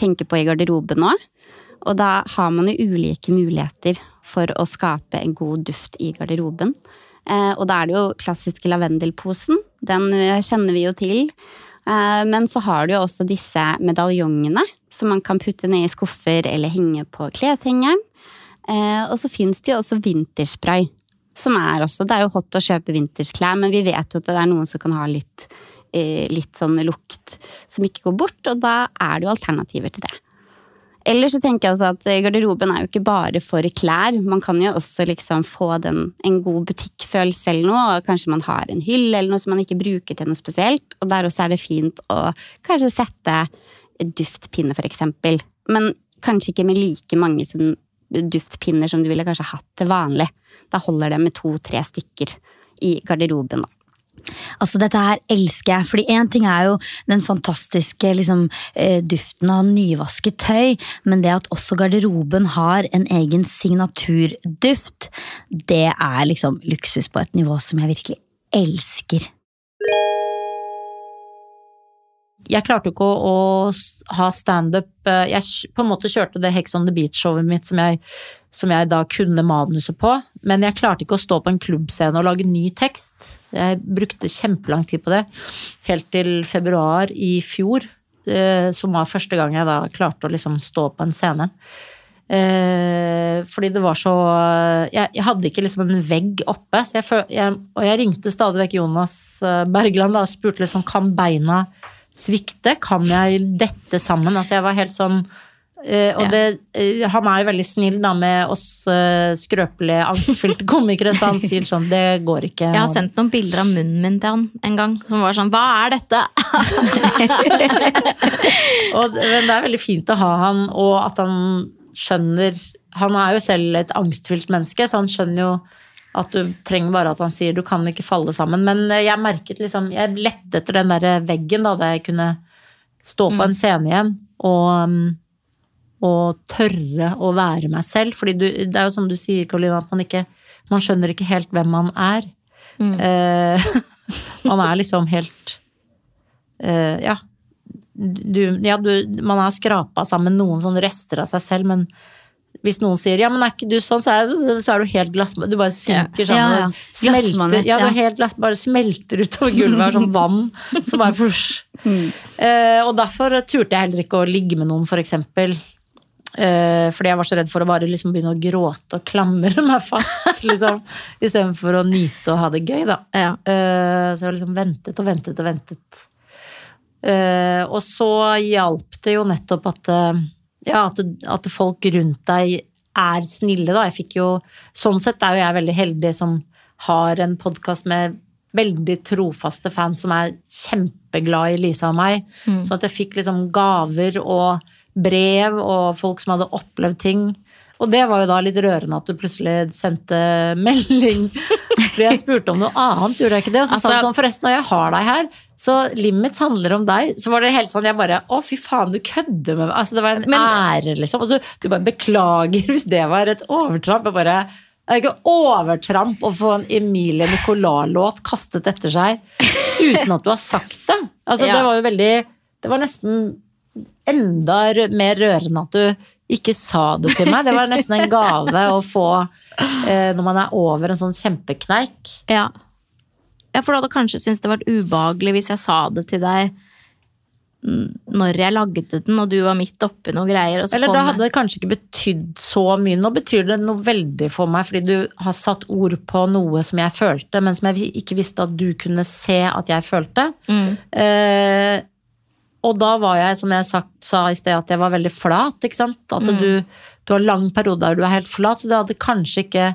tenke på i garderoben òg. Og da har man jo ulike muligheter for å skape en god duft i garderoben. Eh, og da er det jo klassiske lavendelposen. Den eh, kjenner vi jo til. Eh, men så har du jo også disse medaljongene som man kan putte ned i skuffer eller henge på kleshengeren. Og så fins det jo også vinterspray. Som er også Det er jo hot å kjøpe vintersklær, men vi vet jo at det er noen som kan ha litt, litt sånn lukt som ikke går bort, og da er det jo alternativer til det. Eller så tenker jeg også at garderoben er jo ikke bare for klær. Man kan jo også liksom få den, en god butikkfølelse eller noe, og kanskje man har en hylle eller noe som man ikke bruker til noe spesielt. Og der også er det fint å kanskje sette duftpinne, eksempel. Men kanskje ikke med like mange som duftpinner som du ville kanskje hatt til vanlig. Da holder det med to-tre stykker i garderoben, da. Altså, dette her elsker jeg, fordi én ting er jo den fantastiske liksom, eh, duften av nyvasket tøy, men det at også garderoben har en egen signaturduft, det er liksom luksus på et nivå som jeg virkelig elsker. Jeg klarte ikke å, å ha standup. Eh, jeg på en måte kjørte det Hex on the Beach-showet mitt som jeg som jeg da kunne manuset på. Men jeg klarte ikke å stå på en klubbscene og lage ny tekst. Jeg brukte kjempelang tid på det. Helt til februar i fjor, eh, som var første gang jeg da klarte å liksom stå på en scene. Eh, fordi det var så Jeg, jeg hadde ikke liksom en vegg oppe. Jeg, jeg, og jeg ringte stadig vekk Jonas eh, Bergland da, og spurte liksom kan beina svikte. Kan jeg dette sammen? Altså jeg var helt sånn og ja. det, uh, han er jo veldig snill da med oss uh, skrøpelige, angstfylte komikere, så han sier sånn Det går ikke. Jeg har sendt noen bilder av munnen min til han en gang, som var sånn Hva er dette? *laughs* og, men det er veldig fint å ha han, og at han skjønner Han er jo selv et angstfylt menneske, så han skjønner jo at du trenger bare at han sier du kan ikke falle sammen. Men jeg merket liksom Jeg lette etter den der veggen da, da jeg kunne stå på mm. en scene igjen. Og um, og tørre å være meg selv. fordi du, det er jo som du sier, Karoline, at man ikke Man skjønner ikke helt hvem man er. Mm. Eh, *laughs* man er liksom helt eh, Ja. Du, ja du, man er skrapa sammen noen sånne rester av seg selv, men hvis noen sier 'ja, men er ikke du sånn', så er, så er du helt glass... Du bare synker sammen. Ja, ja. Smelter, ja, du helt glass, bare smelter utover gulvet. Er sånn vann. Så bare. *laughs* Mm. Eh, og derfor turte jeg heller ikke å ligge med noen, for eksempel. Uh, fordi jeg var så redd for å bare liksom begynne å gråte og klamre *laughs* meg fast. liksom, Istedenfor å nyte og ha det gøy, da. Ja. Uh, så jeg liksom ventet og ventet og ventet. Uh, og så hjalp det jo nettopp at, ja, at, at, folk rundt deg er snille, da. Jeg fikk jo Sånn sett er jo jeg veldig heldig som har en podkast med veldig trofaste fans som er kjempeglad i Lisa og meg. Mm. Sånn at jeg fikk liksom gaver og brev og folk som hadde opplevd ting. Og det var jo da litt rørende at du plutselig sendte *laughs* melding. For jeg spurte om noe annet, gjorde jeg ikke det? Og så altså, sa du sånn, forresten, når jeg har deg her, så limits handler om deg. Så var det helt sånn, jeg bare Å, fy faen, du kødder med meg. Altså, det var en Men, ære, liksom. Og du, du, bare beklager *laughs* hvis det var et overtramp. Jeg bare det er ikke overtramp å få en Emilie Nicolas-låt kastet etter seg uten at du har sagt det. Altså, *laughs* ja. Det var jo veldig Det var nesten enda mer rørende at du ikke sa det til meg. Det var nesten en gave å få eh, når man er over en sånn kjempekneik. Ja. Ja, for du hadde kanskje syntes det vært ubehagelig hvis jeg sa det til deg når jeg lagde den, og du var midt oppi noe greier. Eller da hadde det kanskje ikke betydd så mye. Nå betyr det noe veldig for meg, fordi du har satt ord på noe som jeg følte, men som jeg ikke visste at du kunne se at jeg følte. Mm. Eh, og da var jeg, som jeg sagt, sa i sted, at jeg var veldig flat. ikke sant? At Mm. du, du har lang periode der du er helt flat, så det hadde kanskje ikke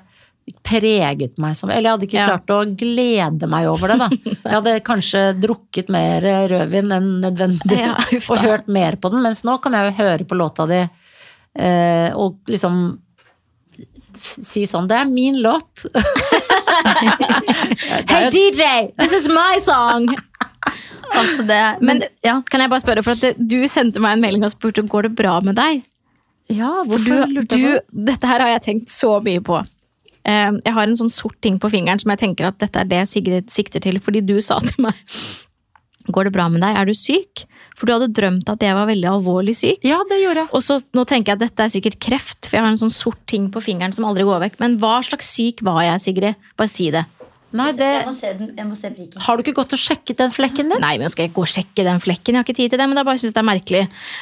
preget meg som Eller jeg hadde ikke Ja. klart å glede meg over det, da. *laughs* Jeg hadde kanskje drukket mer rødvin enn nødvendig Ja, og hørt mer på den, mens nå kan jeg jo høre på låta di eh, og liksom si sånn Det er min låt. *laughs* *laughs* Hey DJ, this is my song! Altså det, Men men ja. kan jeg bare spørre, for det, du sendte meg en melding og spurte går det bra med deg. Ja, hvorfor du, du, dette her har jeg tenkt så mye på. Eh, Jeg har en sånn sort ting på fingeren som jeg tenker at dette er det Sigrid sikter til. Fordi du sa til meg Går det bra med deg? Er du syk? For du hadde drømt at jeg var veldig alvorlig syk. Ja, det gjorde jeg. Og så nå tenker jeg at dette er sikkert kreft, for jeg har en sånn sort ting på fingeren som aldri går vekk. Men hva slags syk var jeg, Sigrid? Bare si det. Nei, det Jeg må se, den, jeg må se prikken. Har du ikke gått og sjekket den flekken din? Nei, men skal jeg gå og sjekke den flekken? Jeg har ikke tid til det, men jeg bare synes det er merkelig.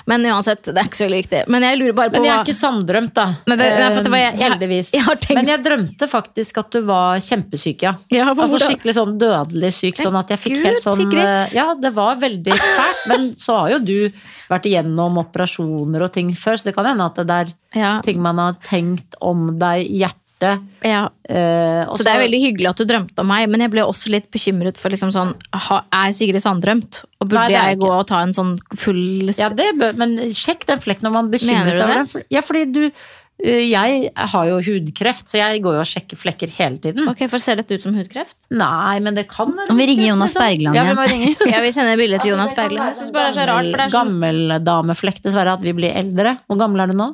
Men uansett, det er ikke så veldig viktig. Men jeg lurer bare på Men jeg er ikke samdrømt, da. Nei, det- nei, for det var jeg- jeg- Heldigvis. jeg har tenkt- Men jeg drømte faktisk at du var kjempesyk, ja. Ja, for, altså skikkelig sånn dødelig syk, sånn at jeg fikk Gud, helt sånn Sigrid. eh, Ja, det var veldig fælt. Men så har jo du vært igjennom operasjoner og ting før, så det kan hende at det er Ja, ting man har tenkt om deg i hjertet. ja. eh, Så det er veldig hyggelig at du drømte om meg, men jeg ble også litt bekymret for liksom sånn ha- Er Sigrid sanndrømt? Og burde Nei, jeg ikke. gå og ta en sånn full Ja, det bør, men sjekk den flekken når man bekymrer seg over den. Ja, fordi du eh, Jeg har jo hudkreft, så jeg går jo og sjekker flekker hele tiden. Ok, for Ser dette ut som hudkreft? Nei, men det kan være vi ringer Jonas liksom. Bergland Ja, vi igjen. må ringe. *laughs* Jeg vil sende bilde til Jonas Altså, Bergland. være Jeg synes bare det er så rart, for det er sånn Gammeldameflekk, dessverre, at vi blir eldre. Hvor gammel er du nå?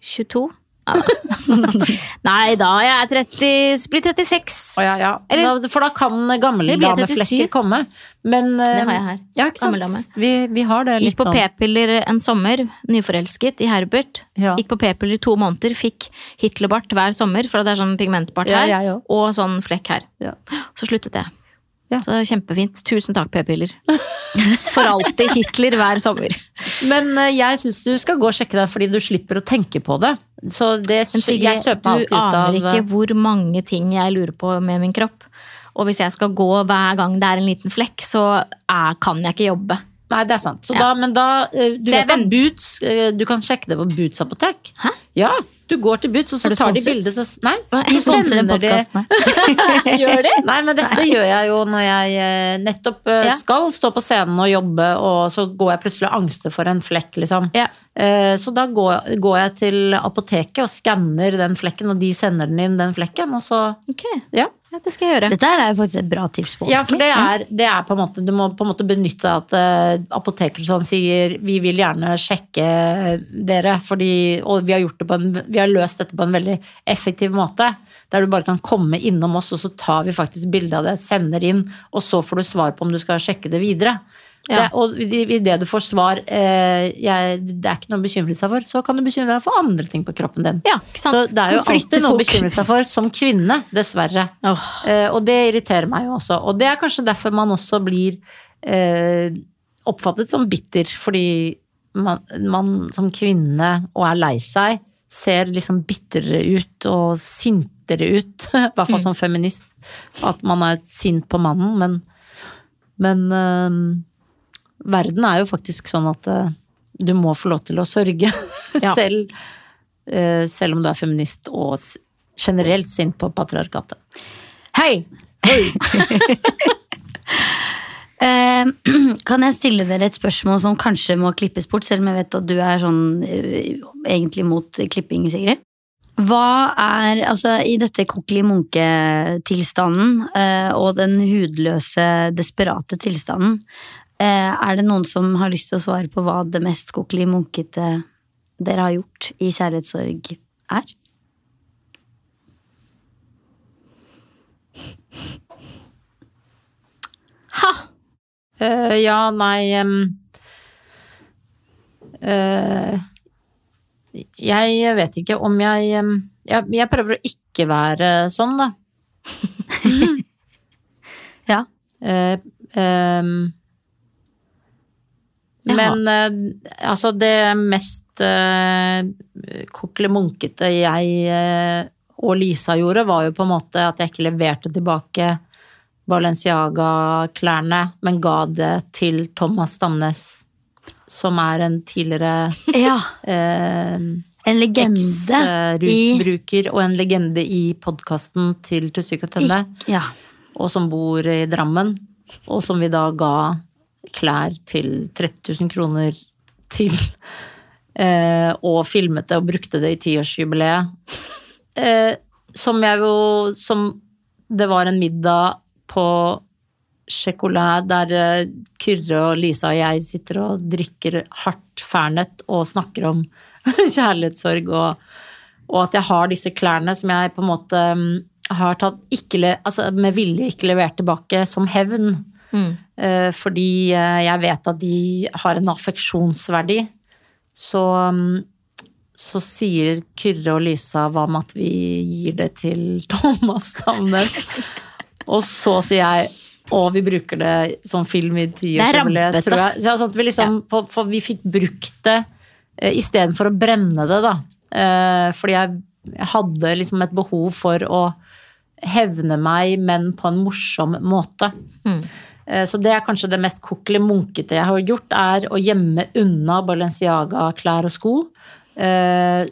22? *laughs* Nei da, jeg er 30, blir 36. Oh, ja, ja. Eller- Da- for da kan gammeldameflekker komme. Men Det eh, har jeg her. Ja? Gammeldame. Vi, vi har det litt Gikk på sånn. p-piller en sommer, nyforelsket i Herbert. Ja. Gikk på p-piller i to måneder, fikk Hitlerbart hver sommer, for det er sånn pigmentbart her, og sånn flekk her. Ja. Så sluttet jeg. Ja. Så kjempefint. Tusen takk, p-piller. *laughs* For alltid Hitler hver sommer. Men eh, jeg syns du skal gå og sjekke deg, fordi du slipper å tenke på det. Så det, Sigrid, jeg kjøper du alltid ut av aner ikke hvor mange ting jeg lurer på med min kropp. Og hvis jeg skal gå hver gang det er en liten flekk, så er, kan jeg ikke jobbe. Nei, det er sant. Så Ja. da, men da eh, Du vet Boots eh, Du kan sjekke det på Boots apotek. Hæ? Ja, du går til Boots, og så tar de bilde, så Nei, så sender de- podkasten. *laughs* Gjør de? Nei, men dette gjør jeg jo når jeg eh, nettopp eh, Ja. skal stå på scenen og jobbe, og så går jeg plutselig og angster for en flekk, liksom. Ja. Eh, Så da går, går jeg til apoteket og skanner den flekken, og de sender den inn, den flekken, og så Ok, Ja. ja, det skal jeg gjøre. Dette er faktisk et bra tips. på Ja, for det er, det er på en måte Du må på en måte benytte at uh, apoteker sånn sier vi vil gjerne sjekke dere, fordi, og vi har, gjort det på en, vi har løst dette på en veldig effektiv måte. Der du bare kan komme innom oss, og så tar vi faktisk bilde av det, sender inn, og så får du svar på om du skal sjekke det videre. Ja. Det, og i det du får svar eh, jeg, det er ikke noe å bekymre seg for, så kan du bekymre deg for andre ting på kroppen din. Ja? Så det er jo alltid noe å bekymre seg for som kvinne, dessverre. Oh. Eh, og det irriterer meg jo også. Og det er kanskje derfor man også blir eh, oppfattet som bitter, fordi man, man som kvinne og er lei seg, ser liksom bitrere ut og sintere ut. *laughs* I hvert fall som feminist. At man er sint på mannen, men, men uh, verden er jo faktisk sånn at uh, du må få lov til å sørge *laughs* Ja. selv, Uh, selv om du er feminist og generelt sint på patriarkatet. Hei! Eh, *laughs* *clears throat* kan jeg stille dere et spørsmål som kanskje må klippes bort, selv om jeg vet at du er sånn eh, egentlig mot klipping, Sigrid? Hva er, altså i dette Kokkeli Munke-tilstanden eh, og den hudløse, desperate tilstanden, eh, er det noen som har lyst til å svare på hva det mest Kokkeli Munkete dere har gjort i kjærlighetssorg er? Ha! Eh, ja, nei um, uh, Jeg vet ikke om jeg, um, jeg Jeg prøver å ikke være sånn, da. *laughs* Ja. Uh, um, men eh, altså det mest uh, koklemunkete jeg eh, og Lisa gjorde, var jo på en måte at jeg ikke leverte tilbake Balenciaga-klærne, men ga det til Thomas Stamnes, som er en tidligere *laughs* ja. eh, En legende eks-rusbruker og en legende i podkasten til Tusvik og Tønne, Ja. og som bor i Drammen, og som vi da ga klær til 30 000 kroner til. *laughs* Eh, og filmet det og brukte det i tiårsjubileet. Eh, som jeg jo Som det var en middag på Chocolat der eh, Kyrre og Lisa og jeg sitter og drikker hardt Fernet og snakker om *laughs* kjærlighetssorg og, og at jeg har disse klærne som jeg på en måte mm, har tatt ikke, altså med vilje ikke levert tilbake som hevn. Mm. Eh, fordi eh, jeg vet at de har en affeksjonsverdi. Så, mm, så sier Kyrre og Lisa hva med at vi gir det til Thomas Stamnes? *laughs* og så sier jeg og vi bruker det som film i tiårsjubileet, tror jeg. Så, sånn vi liksom, på, for vi fikk brukt det eh, istedenfor å brenne det, da. Eh, fordi jeg, jeg hadde liksom et behov for å hevne meg, men på en morsom måte. Mm. Eh, Så det er kanskje det mest kokkelig munkete jeg har gjort, er å gjemme unna Balenciaga-klær og sko. Eh,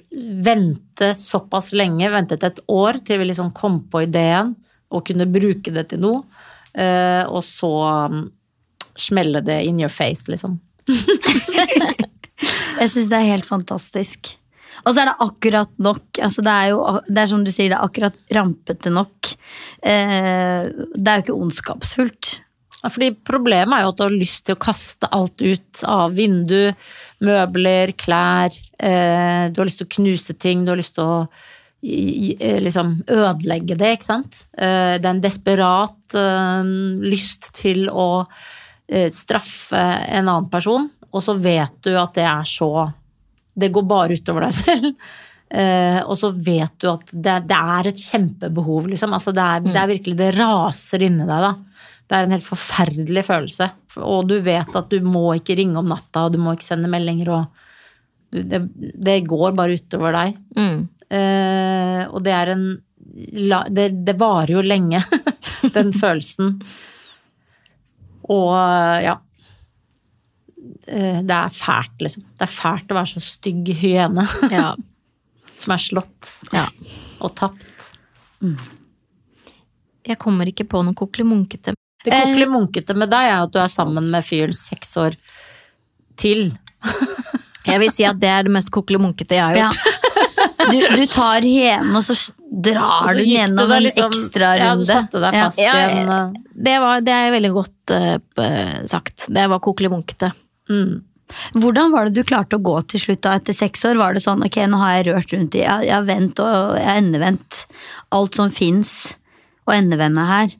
vente såpass lenge, ventet et år til vi liksom kom på ideen og kunne bruke det til noe. Eh, og så mm, smelle det in your face, liksom. *laughs* Jeg syns det er helt fantastisk. Og så er det akkurat nok. Altså det, er jo, det er som du sier, det er akkurat rampete nok. Eh, det er jo ikke ondskapsfullt. Fordi problemet er jo at du har lyst til å kaste alt ut av vindu, møbler, klær. Eh, du har lyst til å knuse ting, du har lyst til å liksom ødelegge det, ikke sant. Eh, det er en desperat eh, lyst til å eh, straffe en annen person, og så vet du at det er så Det går bare utover deg *laughs* selv. Eh, og så vet du at det, det er et kjempebehov, liksom. Altså det, er, det er virkelig Det raser inni deg, da. Det er en helt forferdelig følelse. Og du vet at du må ikke ringe om natta, og du må ikke sende meldinger, og det, det går bare utover deg. Mm. Eh, og det er en det, det varer jo lenge, *laughs* den følelsen. Og ja. Eh, Det er fælt, liksom. Det er fælt å være så stygg hyene *laughs* Ja. som er slått ja. og tapt. Jeg kommer ikke på noe kokkelimunkete. Det kokkeli-munkete med deg er at du er sammen med fyren seks år til. Jeg vil si at det er det mest kokkelimunkete jeg har Ja. Du, du tar hyenen, og så drar Og så du den gjennom en liksom- ekstrarunde. Ja, du satte deg fast Ja, igjen. en eh, Det, var, det er veldig godt uh, sagt. Det var kokkelimunkete. mm. Hvordan var det du klarte å gå til slutt da etter seks år? Var det sånn ok, nå har jeg rørt rundt i Jeg, jeg har vendt og jeg har endevendt alt som fins å endevende her.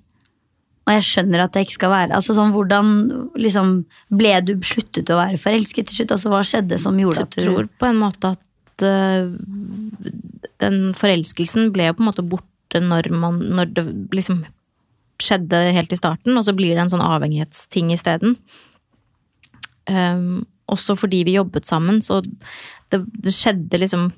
Og jeg skjønner at det ikke skal være Altså sånn, Hvordan liksom ble du sluttet å være forelsket til slutt? Altså Hva skjedde som gjorde at du tror på en måte at eh, den forelskelsen ble jo på en måte borte når, man, når det liksom skjedde helt i starten, og så blir det en sånn avhengighetsting isteden. Um, også fordi vi jobbet sammen, så det, det skjedde liksom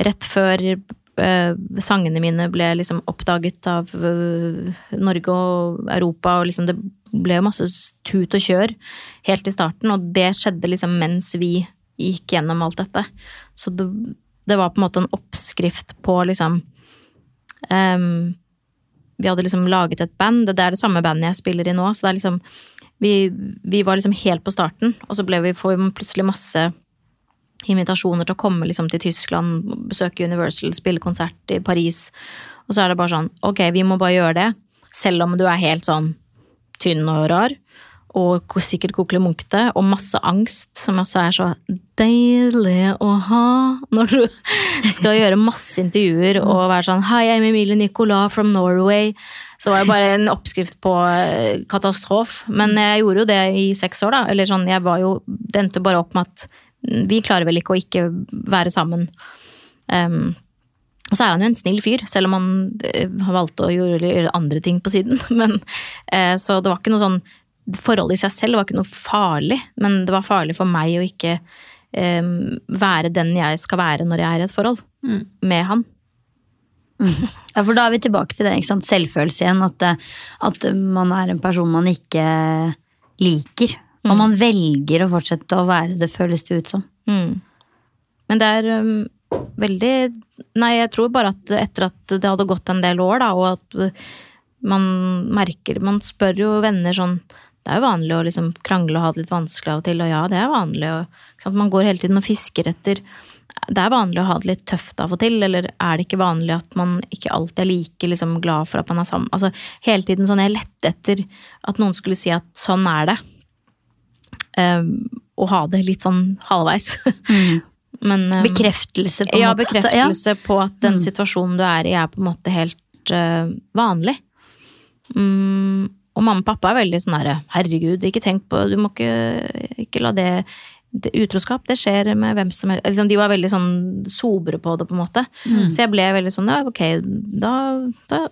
rett før uh, sangene mine ble liksom oppdaget av uh, Norge og Europa, og liksom det ble jo masse tut og kjør helt i starten, og det skjedde liksom mens vi gikk gjennom alt dette. Så det, det var på en måte en oppskrift på liksom um, Vi hadde liksom laget et band, det er det samme bandet jeg spiller i nå, så det er liksom vi, vi var liksom helt på starten, og så ble vi, får vi plutselig masse invitasjoner til å komme liksom til Tyskland, besøke Universal, spille konsert i Paris. Og så er det bare sånn, ok, vi må bare gjøre det. Selv om du er helt sånn tynn og rar. Og sikkert sikkert munkete, og masse angst, som også er så deilig å ha. Når du *laughs* skal gjøre masse intervjuer og være sånn Hi, I'm Emilie Nicolas from Norway. Så var det bare en oppskrift på eh, katastrofe. Men jeg gjorde jo det i seks år, da. Eller sånn, jeg var jo Det endte bare opp med at mm, vi klarer vel ikke å ikke være sammen. Um, Og så er han jo en snill fyr, selv om han valgte har valgt å gjøre andre ting på siden. *laughs* Men, eh, så det var ikke noe sånn Forholdet i seg selv var ikke noe farlig, men det var farlig for meg å ikke um, være den jeg skal være når jeg er i et forhold med han. Ja, for da er vi tilbake til det, ikke sant? selvfølelse igjen. At, eh, at man er en person man ikke liker. Og man velger å fortsette å være det, føles det ut som. Mm. Men det er um, veldig Nei, jeg tror bare at etter at det hadde gått en del år, da, og at man merker Man spør jo venner sånn Det er jo vanlig å liksom krangle og ha det litt vanskelig av og til, og ja, det er vanlig. Og? Man går hele tiden og fisker etter Det er vanlig å ha det litt tøft av og til, eller er det ikke vanlig at man ikke alltid er like liksom, glad for at man er sammen? Altså hele tiden sånn Jeg lette etter at noen skulle si at sånn er det. Um, og ha det litt sånn halvveis. *laughs* Men, um, Bekreftelse, på en ja, måte. bekreftelse på at den Mm. situasjonen du er i, er på en måte helt uh, vanlig. Mm, og mamma og pappa er veldig sånn herre herregud, ikke tenk på Du må ikke, ikke la det, det Utroskap, det skjer med hvem som helst. Liksom, de var veldig sånn sobre på det, på en måte. Mm. Så jeg ble veldig sånn ja, ok, da, da,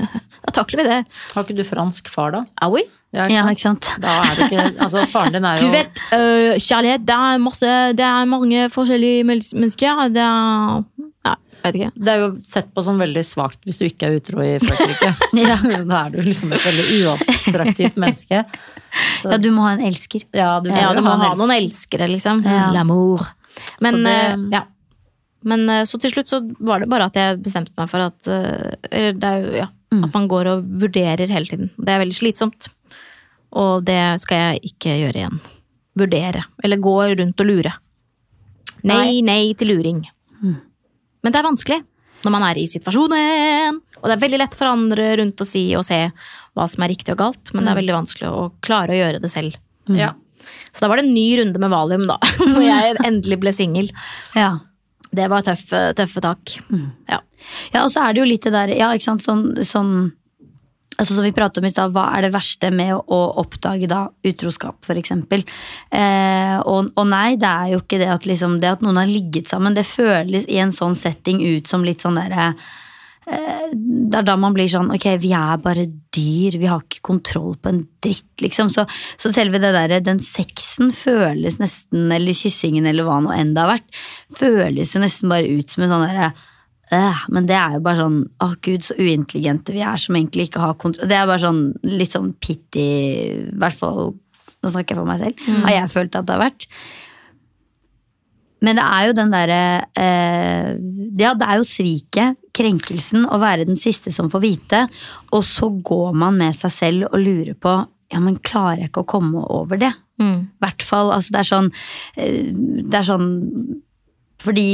*laughs* da takler vi det. Har ikke du fransk far, da? Ah, oui. Ja, Ja, ikke sant? Da er det ikke *laughs* Altså, faren din er Du vet, uh, kjærlighet, det er masse Det er mange forskjellige mennesker. Det er Ja, jeg vet ikke. Det er jo sett på som veldig svakt hvis du ikke er utro i Frankrike. *laughs* *laughs* Ja. Da er du liksom et veldig uattraktivt menneske. Så, Ja, du må ha en elsker. ja, du, Ja, du må ha noen elskere, liksom. Ja. L'amour. Men, Så det- eh, ja. Men eh, så til slutt så var det bare at jeg bestemte meg for at eh, Eller det er ja. At man går og vurderer hele tiden. Det er veldig slitsomt. Og det skal jeg ikke gjøre igjen. Vurdere. Eller gå rundt og lure. Nei, nei til luring. Men det er vanskelig når man er i situasjonen. Og det er veldig lett for andre rundt å si og se hva som er riktig og galt, men det er veldig vanskelig å klare å gjøre det selv. Ja. Så da var det en ny runde med valium, da. *laughs* Når jeg *laughs* endelig ble singel. Ja. Det var tøffe, tøffe tak. Ja. Ja, og så er det jo litt det der, ja, ikke sant, sånn, sånn Altså Som vi pratet om i stad, hva er det verste med å, å oppdage da utroskap, eksempel? Eh, og, og nei, det er jo ikke det at liksom, det at noen har ligget sammen, det føles i en sånn setting ut som litt sånn derre eh, det er da man blir sånn ok, vi er bare dyr, vi har ikke kontroll på en dritt, liksom. Så, så selve det der, den sexen føles nesten, eller kyssingen eller hva nå enn det har vært, føles jo nesten bare ut som en sånn derre øh, Men det er jo bare sånn Å, gud, så uintelligente vi er som egentlig ikke har kontroll Det er bare sånn litt sånn pity, i hvert fall Nå snakker jeg for meg selv. Har jeg følt at det har vært. Men det er jo den derre eh, Ja, det er jo sviket, krenkelsen, å være den siste som får vite. Og så går man med seg selv og lurer på Ja, men klarer jeg ikke å komme over det? Mm. hvert fall. Altså, det er sånn eh, Det er sånn Fordi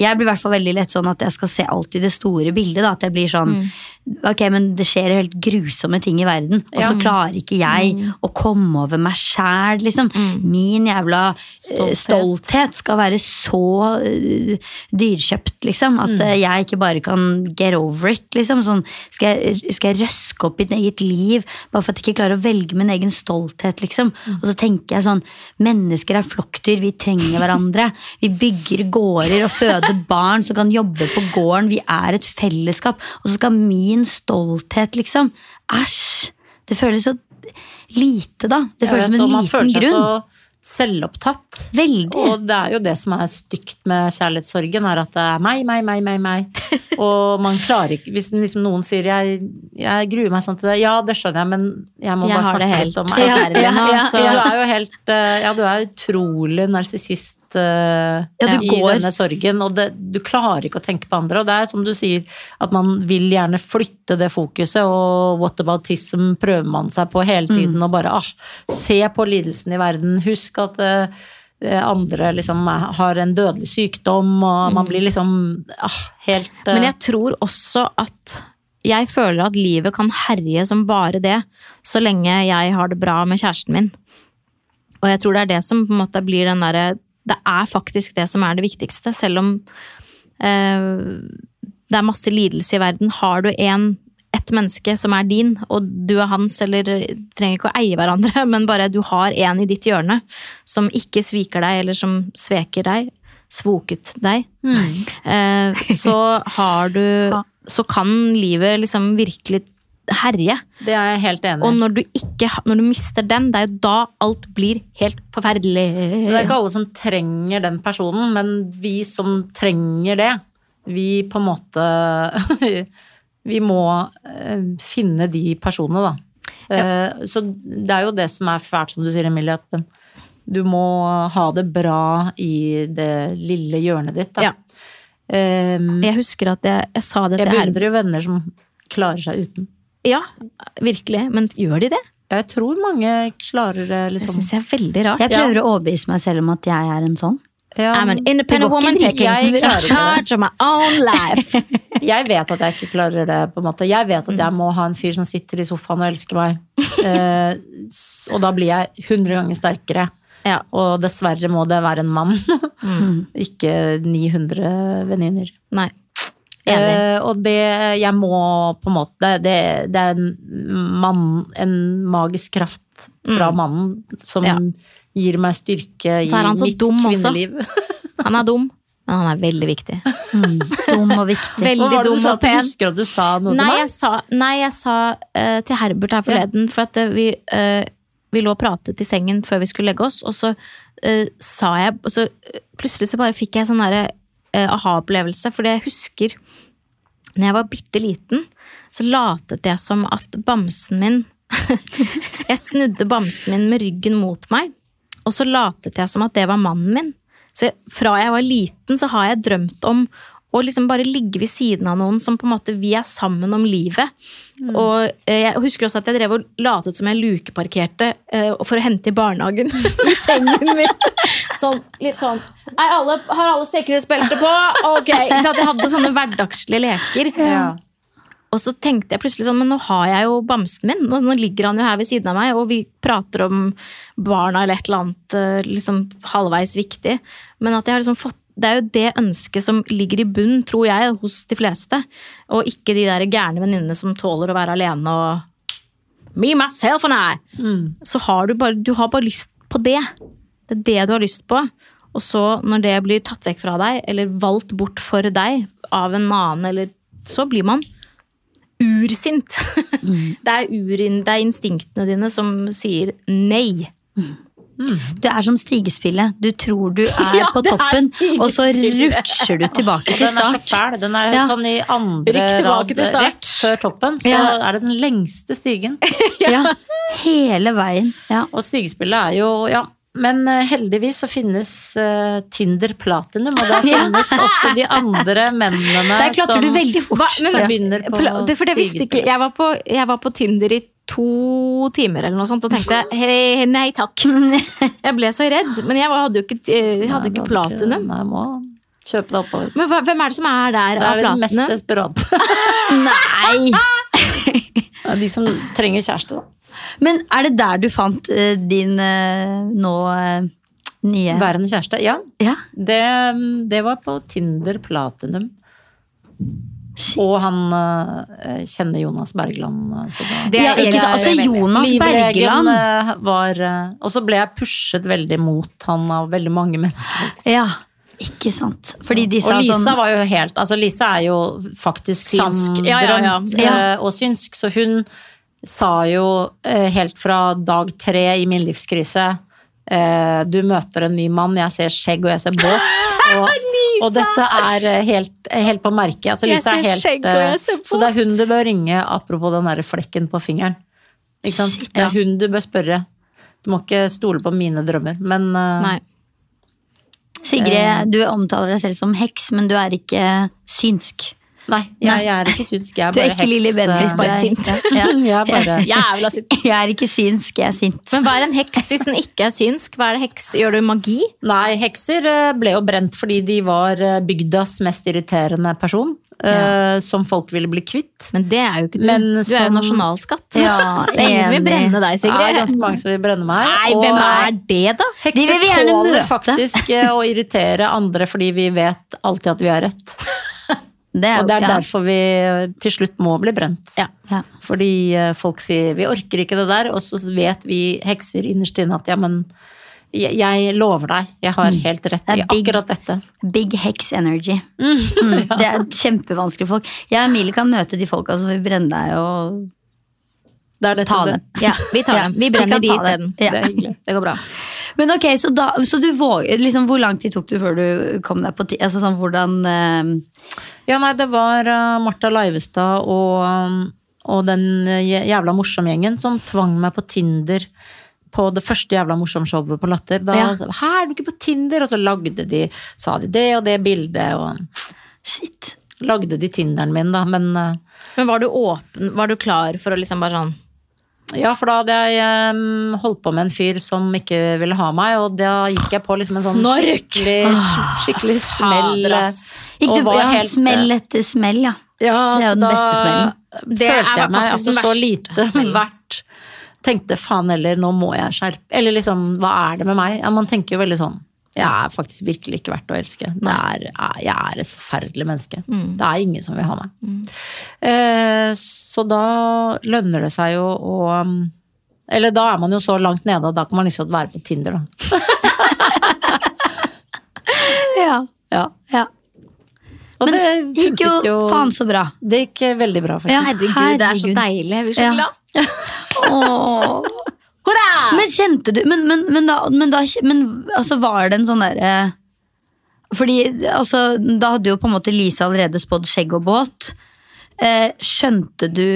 jeg blir i hvert fall veldig lett sånn at jeg skal se alt i det store bildet. Da. At jeg blir sånn Ok, men det skjer helt grusomme ting i verden, og så klarer ikke jeg å komme over meg sjæl, liksom. Min jævla stolthet. Stolthet. stolthet skal være så uh, dyrkjøpt, liksom. At eh, jeg ikke bare kan get over it, liksom. Sånn, skal, jeg, skal jeg røske opp mitt eget liv bare for at jeg ikke klarer å velge min egen stolthet, liksom. Og så tenker jeg sånn, mennesker er flokkdyr, vi trenger hverandre. Vi bygger gårder og føder barn som kan jobbe på gården. Vi er et fellesskap. Og så skal min stolthet, liksom. Æsj! Det føles så lite, da. Det føles som som liten en man føler seg grunn. så selvopptatt. Veldig. Og det er jo det som er stygt med kjærlighetssorgen, er at det er meg, meg, meg, meg, meg. *laughs* Og man klarer ikke Hvis liksom noen sier jeg, jeg gruer meg sånn til det, ja, det skjønner jeg, men jeg må Jeg bare snakke helt litt om meg. Ja, ja, ja, så- Så du er jo helt eh, Ja, du er utrolig narsissist eh, Ja, i går- denne sorgen, og det, du klarer ikke å tenke på andre. Og det er som du sier, at man vil gjerne flytte det fokuset, og what whataboutism prøver man seg på hele tiden, og bare ah, se på lidelsen i verden, husk at uh, andre liksom har en dødelig sykdom, og man blir liksom ah, helt uh, Men jeg tror også at jeg føler at livet kan herje som bare det, så lenge jeg har det bra med kjæresten min. Og jeg tror det er det som på en måte blir den derre Det er faktisk det som er det viktigste, selv om eh, det er masse lidelse i verden. Har du en, et menneske som er din, og du er hans, eller trenger ikke å eie hverandre, *laughs* men bare du har en i ditt hjørne som ikke sviker deg, eller som sveker deg, svoket deg, Mm. eh, så har du *laughs* Så kan livet liksom virkelig herje. Det er jeg helt enig Og i. når du ikke Når du mister den, det er jo da alt blir helt forferdelig. Det er ikke alle som trenger den personen, men vi som trenger det, vi på en måte *laughs* Vi må eh, finne de personene, da. Ja. Så det er jo det som er fælt, som du sier, Emilie, at du må ha det bra i det lille hjørnet ditt. Da. Ja. Um, Jeg husker at jeg, jeg sa det Jeg Herman. Jeg beundrer jo venner som klarer seg uten. Ja, virkelig. Men gjør de det? Jeg tror mange klarer det, Det liksom. syns jeg er veldig rart. Jeg prøver å overbevise meg selv om at jeg er en sånn. Ja, I'm an Det independent woman taking *laughs* det. charge of my own life. *laughs* Jeg vet at jeg ikke klarer det. på en måte. Jeg vet at jeg må ha en fyr som sitter i sofaen og elsker meg. *laughs* Eh, og da blir jeg 100 ganger sterkere. Ja. Og dessverre må det være en mann. Mm. ikke 900 venninner. Nei. Eh, og det jeg må på en måte Det, det er en, mann, en magisk kraft fra mannen som Mm. Ja. gir meg styrke i Så er han så mitt dum også. kvinneliv. *laughs* Han er dum, men han er veldig viktig. Dum og viktig. Hva Veldig var det dum du sa? og pen. husker at du sa noe Nei, til jeg sa, nei, jeg sa uh, til Herbert her forleden, for at uh, vi, uh, vi lå og pratet i sengen før vi skulle legge oss, og så eh, sa jeg og så, Plutselig så bare fikk jeg sånn derre aha-opplevelse, for jeg husker når jeg var bitte liten, så latet jeg som at bamsen min *laughs* Jeg snudde bamsen min med ryggen mot meg, og så latet jeg som at det var mannen min. Så fra jeg var liten, så har jeg drømt om å liksom bare ligge ved siden av noen som på en måte vi er sammen om livet. Og eh, jeg husker også at jeg drev og latet som jeg lukeparkerte eh, for å hente i barnehagen *laughs* i sengen min. Sånn, litt sånn alle, Har alle sikkerhetsbelte på? Ok. så? Jeg hadde sånne hverdagslige leker. Ja. Og så tenkte jeg plutselig sånn, men nå har jeg jo bamsen min. Nå, nå ligger han jo her ved siden av meg, og vi prater om barna eller et eller annet eh, liksom halvveis viktig. Men at jeg har liksom fått det er jo det ønsket som ligger i bunnen, tror jeg, hos de fleste. Og ikke de der gærne venninnene som tåler å være alene og Me, myself and I. Så har du bare, du har bare lyst på det. Det er det du har lyst på. Og så, når det blir tatt vekk fra deg, eller valgt bort for deg av en annen, eller så blir man ursint. *laughs* Det, er urin, det er instinktene dine som sier nei. Du er som stigespillet. Du tror du *laughs* er Ja, på toppen, er og så rutsjer du tilbake til start. Den er så fæl. Den er Ja. sånn i andre rad rett før toppen. Så Ja. er det den lengste stigen. *laughs* Ja, hele veien. Ja. Og stigespillet er jo Ja. Men eh, heldigvis så finnes uh, Tinder Platinum, og *laughs* Ja. finnes også de andre mennene Der klatrer du veldig fort. Hva? Men- som begynner på det, for det visste ikke jeg var, på, jeg var på Tinder i to timer eller noe sånt og tenkte *laughs* hei, nei takk. *laughs* Jeg ble så redd. Men jeg hadde jo ikke, jeg hadde Nei, ikke platinum. Nei, må kjøpe det oppover. Men hva, hvem er det som er der Det av er den mest desperate. Nei! Er De som trenger kjæreste, da. Men er det der du fant uh, din uh, nå uh, nye Værende kjæreste. Ja, Ja. det, det var på Tinder Platinum. Shit. Og han kjenner Jonas Bergland. Det er Ja, ikke egentlig- Altså, Jonas Bergland. var Og så ble jeg pushet veldig mot han av veldig mange mennesker. Ja, ikke sant. Fordi de sa Og Lisa sånn var jo helt Altså Lisa er jo faktisk Synsk. Ja, ja, ja. Eh, og synsk, så hun sa jo eh, helt fra dag tre i min livskrise eh, Du møter en ny mann, jeg ser skjegg og jeg ser båt. *laughs* Og, og dette er helt, helt på merket. Altså, Lisa er helt, så det er hun du bør ringe, apropos den der flekken på fingeren. Ikke sant? Det er hun du bør spørre. Du må ikke stole på mine drømmer, men Nei. Sigrid, du omtaler deg selv som heks, men du er ikke synsk. Nei, jeg, jeg er ikke synsk. Jeg er Du er bare ikke heks, eh, bare sint. *laughs* Ja. Jeg er bare *laughs* Jævla sint. Jeg *laughs* er ikke synsk, jeg er sint. Men hva er en heks hvis den ikke er synsk? Hva er det heks? Gjør du magi? Nei, hekser eh, ble jo brent fordi de var eh, bygdas mest irriterende person. Eh, Som folk ville bli kvitt. Men det er jo ikke du. Men du er jo nasjonalskatt. Ja, *laughs* det er ingen som vil brenne deg, Sigrid. Det er ganske mange som vil brenne meg. Nei, og hvem er det, da? De vil Hekser vi gjerne tåler møte. faktisk eh, å irritere andre fordi vi vet alltid at vi har rett. *laughs* Det er, Og det er ja. derfor vi til slutt må bli brent. Ja. Ja. Fordi eh, folk sier 'vi orker ikke det der', og så vet vi hekser innerst inne at ja, men jeg, jeg lover deg, jeg har helt rett i Det er big. akkurat dette. Big hex energy. Mm. Det er kjempevanskelige folk. Jeg og Emilie kan møte de folka som vil brenne deg og Det er ta dem. Ja, vi tar Ja, dem. Vi brenner vi de det. isteden. Ja. Det. Det går bra. Men ok, så, da, så du våger, liksom, hvor lang tid tok du før du kom deg på tid? Altså sånn, hvordan uh... Ja, nei, det var uh, Martha Leivestad og, um, og den uh, jævla morsom-gjengen som tvang meg på Tinder på det første jævla morsomme showet på Latter. Da Ja. så, her er du ikke på Tinder? Og så lagde de, sa de det og det bildet, og Shit. lagde de Tinderen min, da. Men uh, Men var du åpen, var du klar for å liksom bare sånn ja, for da hadde jeg um, holdt på med en fyr som ikke ville ha meg, og da gikk jeg på liksom en sånn Snork! skikkelig, skikkelig smell. Gikk du, på ja, helt, smell etter smell, ja. Ja, Det er jo den beste smellen. Det følte jeg meg altså så lite verdt. Tenkte faen heller, nå må jeg skjerpe Eller liksom, hva er det med meg? Ja, man tenker jo veldig sånn. Jeg er faktisk virkelig ikke verdt å elske. Det er, jeg er et forferdelig menneske. Det er ingen som vil ha meg. Eh, så da lønner det seg jo å Eller da er man jo så langt nede, at da kan man liksom være på Tinder, da. *laughs* ja. Ja. ja. Og Men det gikk jo, jo faen så bra. Det gikk eh, veldig bra, faktisk. Ja. Herregud, det er så deilig. Jeg blir så glad. *laughs* Åh. Men kjente du Men, men, men, da, men, da, men altså, var det en sånn derre Fordi altså, da hadde jo på en måte Lise allerede spådd skjegg og båt. Eh, skjønte du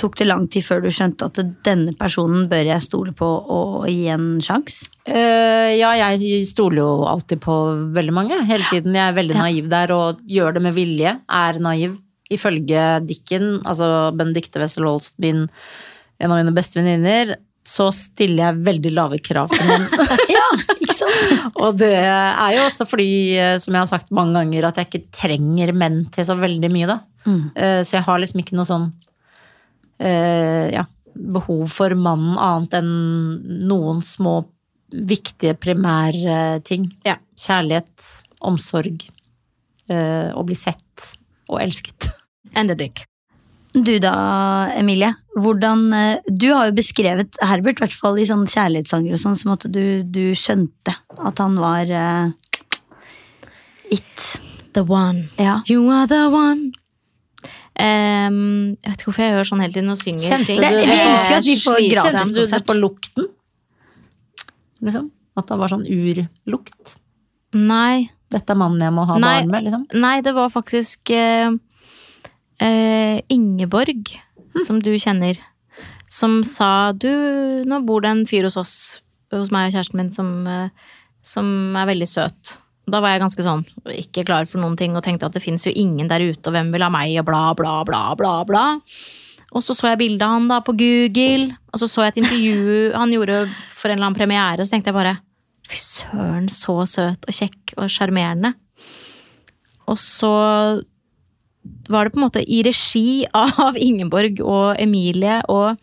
Tok det lang tid før du skjønte at denne personen bør jeg stole på og gi en sjanse? Uh, ja, jeg stoler jo alltid på veldig mange. Hele tiden. Jeg er veldig Ja. naiv der og gjør det med vilje. Er naiv. Ifølge Dikken, altså Benedicte Wessel Holst, min, en av mine beste venninner, så stiller jeg veldig lave krav til henne. *laughs* Ja, ikke sant? og det er jo også fordi, eh, som jeg har sagt mange ganger, at jeg ikke trenger menn til så veldig mye, da. Mm. Eh, Så jeg har liksom ikke noe sånn eh, ja, behov for mannen annet enn noen små viktige primærting. Ja. Kjærlighet, omsorg, å bli sett og elsket. And a dick. Du da, Emilie. Hvordan, eh, du har jo beskrevet Herbert, i hvert fall i sånn kjærlighetssanger og sånn, som at du, du skjønte at han var uh, it. The one. Ja. You are the one. Um, jeg vet ikke hvorfor jeg gjør sånn hele tiden og synger Kjente Det- vi elsker at vi får Slitsomt. gratis Kjente du det på lukten? Liksom? At det var sånn urlukt? Nei. Dette er mannen jeg må ha Nei. barn med, liksom? Nei, det var faktisk eh, eh, Ingeborg, som du kjenner, som sa du, nå bor det en fyr hos oss, hos meg og kjæresten min, som, eh, som er veldig søt. Da var jeg ganske sånn, ikke klar for noen ting, og tenkte at det fins jo ingen der ute, og hvem vil ha meg, og bla, bla, bla, bla, bla. Og så så jeg bildet av han da på Google, og så så jeg et intervju *laughs* han gjorde for en eller annen premiere, så tenkte jeg bare fy søren, så søt og kjekk og sjarmerende. Og så var det på en måte i regi av Ingeborg og Emilie og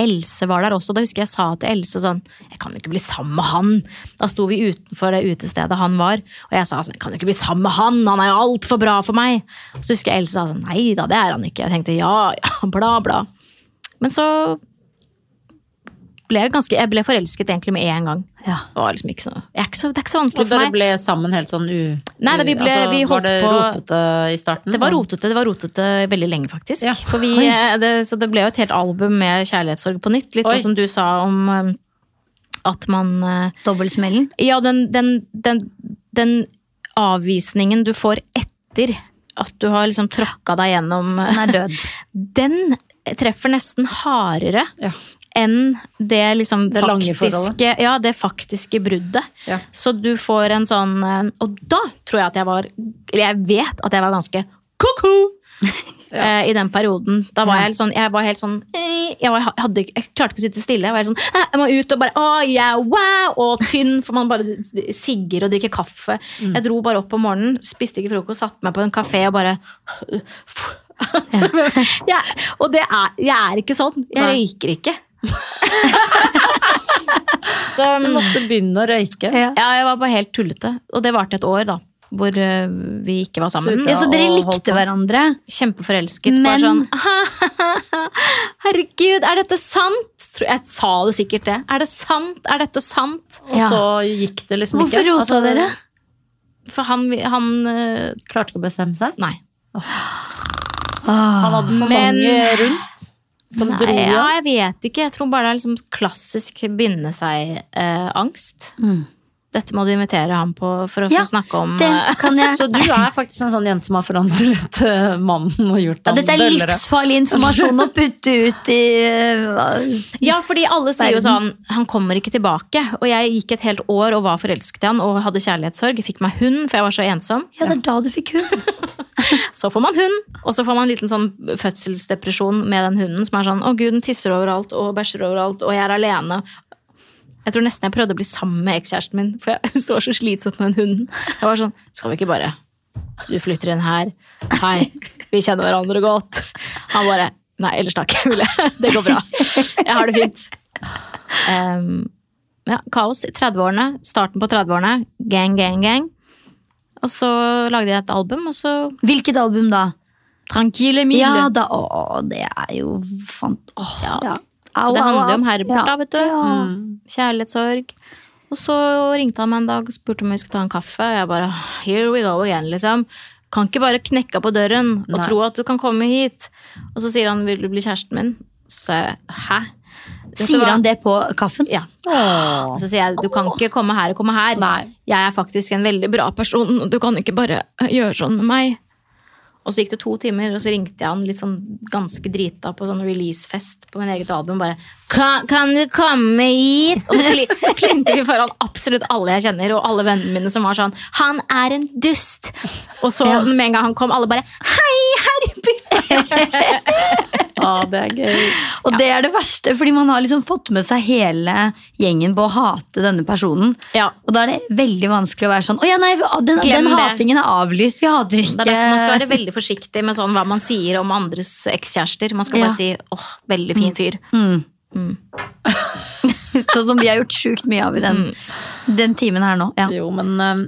Else var der også. Da husker jeg sa til Else sånn Jeg kan ikke bli sammen med han. Da sto vi utenfor det utestedet han var, og jeg sa sånn Jeg kan ikke bli sammen med han, han er jo altfor bra for meg. Så husker jeg Else sa sånn Nei da, det er han ikke. Jeg tenkte ja, ja, bla, bla. Men så ble ganske Jeg ble forelsket egentlig med en gang. Ja. Det var liksom ikke så, jeg er ikke så, det er ikke så vanskelig Og meg. dere ble sammen helt sånn u... Nei, da vi ble- altså, vi Var det på- rotete i starten? Det var rotete, det var rotete veldig lenge, faktisk. Ja. For vi, eh, det, så det ble jo et helt album med kjærlighetssorg på nytt. Litt Oi. sånn som du sa om eh, at man eh, Dobbeltsmellen. Ja, den, den, den, den avvisningen du får etter at du har liksom tråkka deg gjennom Den er død. *laughs* Den treffer nesten hardere Ja. Enn det liksom Det faktiske Ja, det faktiske bruddet. Ja. Så du får en sånn eh, Og da tror jeg at jeg var Eller jeg vet at jeg var ganske ko-ko! *laughs* Ja. I den perioden. Da var Ja. jeg, sånn, jeg var helt sånn eh, jeg, var, jeg, hadde, jeg klarte ikke å sitte stille. Jeg var helt sånn, eh, jeg må ut og bare Å, yeah, wow! Og tynn, for man bare sigger og drikker kaffe. Mm. Jeg dro bare opp om morgenen, spiste ikke frokost, satte meg på en kafé og bare *laughs* jeg, *laughs* Og det er, jeg er ikke sånn. Jeg røyker ikke. *laughs* Så Du måtte begynne å røyke. Ja. ja, jeg var bare helt tullete. Og det varte et år, da. hvor uh, vi ikke var sammen. Surra. Ja, Så dere likte hverandre? Kjempeforelsket. Men- Bare sånn *laughs* Herregud, er dette sant? Jeg sa det sikkert det. Er det sant? Er dette sant? Og så gikk det liksom Hvorfor ikke. rota Altså, dere? For han, han uh, Klarte ikke å bestemme seg. Nei. Han hadde for mange rundt som Nei, dro ja, jeg vet ikke. Jeg tror bare det er liksom klassisk binde seg-angst. Mm. Dette må du invitere ham på for å Ja, få snakke om eh, *laughs* Så du er faktisk en sånn jente som har forandret eh, mannen og gjort ham ja, Dette er døllere. livsfarlig informasjon å putte ut i uh, Ja, fordi alle sier jo sånn Han kommer ikke tilbake. Og jeg gikk et helt år og var forelsket i han og hadde kjærlighetssorg. Jeg fikk meg hund, for jeg var så ensom. Ja, det er da du fikk hund. *laughs* Så får man hund, og så får man en liten sånn fødselsdepresjon med den hunden som er sånn å gud, den tisser overalt og bæsjer overalt, og jeg er alene. Jeg tror nesten jeg prøvde å bli sammen med ekskjæresten min, for jeg *laughs* står så slitsomt med den hunden. Jeg var sånn, skal vi ikke bare Du flytter inn her. Hei, vi kjenner hverandre godt. Han bare Nei, ellers takk. *laughs* Det går bra. Jeg har det fint. Um, ja, kaos i 30-årene. Starten på 30-årene. Gang, gang, gang. Og så lagde jeg et album, og så Hvilket album da? Tranquille mille. Ja, da Å, det er jo fant... Åh, Ja. ja. Så det handler jo om. Herbert, da, vet du. Mm. Kjærlighetssorg. Og så ringte han meg en dag og spurte om vi skulle ta en kaffe. Og jeg bare here we go again, liksom. Kan ikke bare knekke på døren og Nei. tro at du kan komme hit. Og så sier han vil du bli kjæresten min? Så hæ? Sier han det på kaffen? Ja. Åh. Så sier jeg du kan ikke komme her og komme her. Nei. Jeg er faktisk en veldig bra person, og du kan ikke bare gjøre sånn med meg. Og så gikk det to timer, og så ringte jeg han litt sånn ganske drita på sånn releasefest på min eget album. bare kan, 'Kan du komme hit?' Og så kli- *laughs* klinte vi foran absolutt alle jeg kjenner, og alle vennene mine som var sånn 'Han er en dust'. Og så med en gang han kom, alle bare 'Hei, Herbert!' *laughs* Å, det er gøy. *laughs* Og det er det verste, fordi man har liksom fått med seg hele gjengen på å hate denne personen. Ja, Og da er det veldig vanskelig å være sånn Å ja, nei, den, den hatingen er avlyst. Vi hater Det ikke er derfor man skal være veldig forsiktig med sånn hva man sier om andres ekskjærester. Man skal bare Ja. si 'åh, veldig fin fyr'. mm. Mm. *laughs* Sånn som vi har gjort sjukt mye av i den, den timen her nå. Ja. Jo, men eh,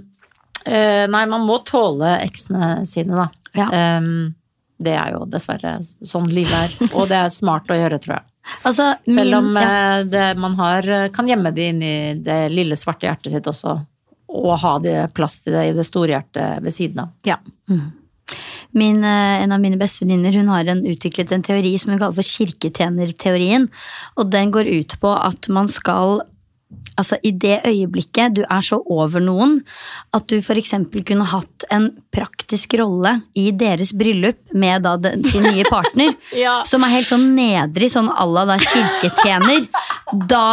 eh, Nei, man må tåle eksene sine, da. Ja. Em, det er jo dessverre sånn livet er. Og det er smart å gjøre, tror jeg. Altså, Selv om ja. eh, det, man har, kan gjemme det inni det lille svarte hjertet sitt også. Og ha det plass til det i det store hjertet ved siden av. Ja. Min, eh, en av mine bestevenninner hun har en, utviklet en teori som hun kaller for kirketjenerteorien. Og den går ut på at man skal Altså I det øyeblikket du er så over noen at du f.eks. kunne hatt en praktisk rolle i deres bryllup med da den, sin nye partner, *laughs* Ja. som er helt sånn nedrig, sånn à la kirketjener, da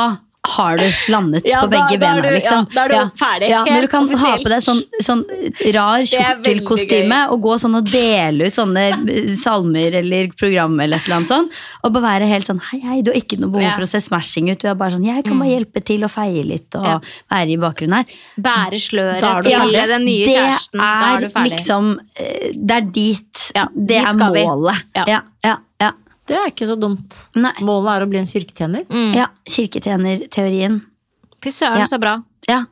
har du landet Ja, på begge da er bena, du- liksom. ja, da er du ferdig, Ja, når du kan ha på deg sånn, sånn rar er kjortelkostyme og gå sånn og dele ut sånne salmer eller program eller et eller annet sånn, og bare være helt sånn hei, hei, du har ikke noe behov Ja. for å se smashing ut, du er bare sånn jeg kan bare hjelpe til og feie litt og Ja. være i bakgrunnen her. Bære sløret er til den nye det kjæresten. Da er du er ferdig. liksom eh, Det er dit. Ja, det dit er målet. Ja. Ja, ja, ja. Det er ikke så dumt. Nei. Målet er å bli en kirketjener. Mm. ja kirketjenerteorien. Fy søren, Ja. så bra. Ja.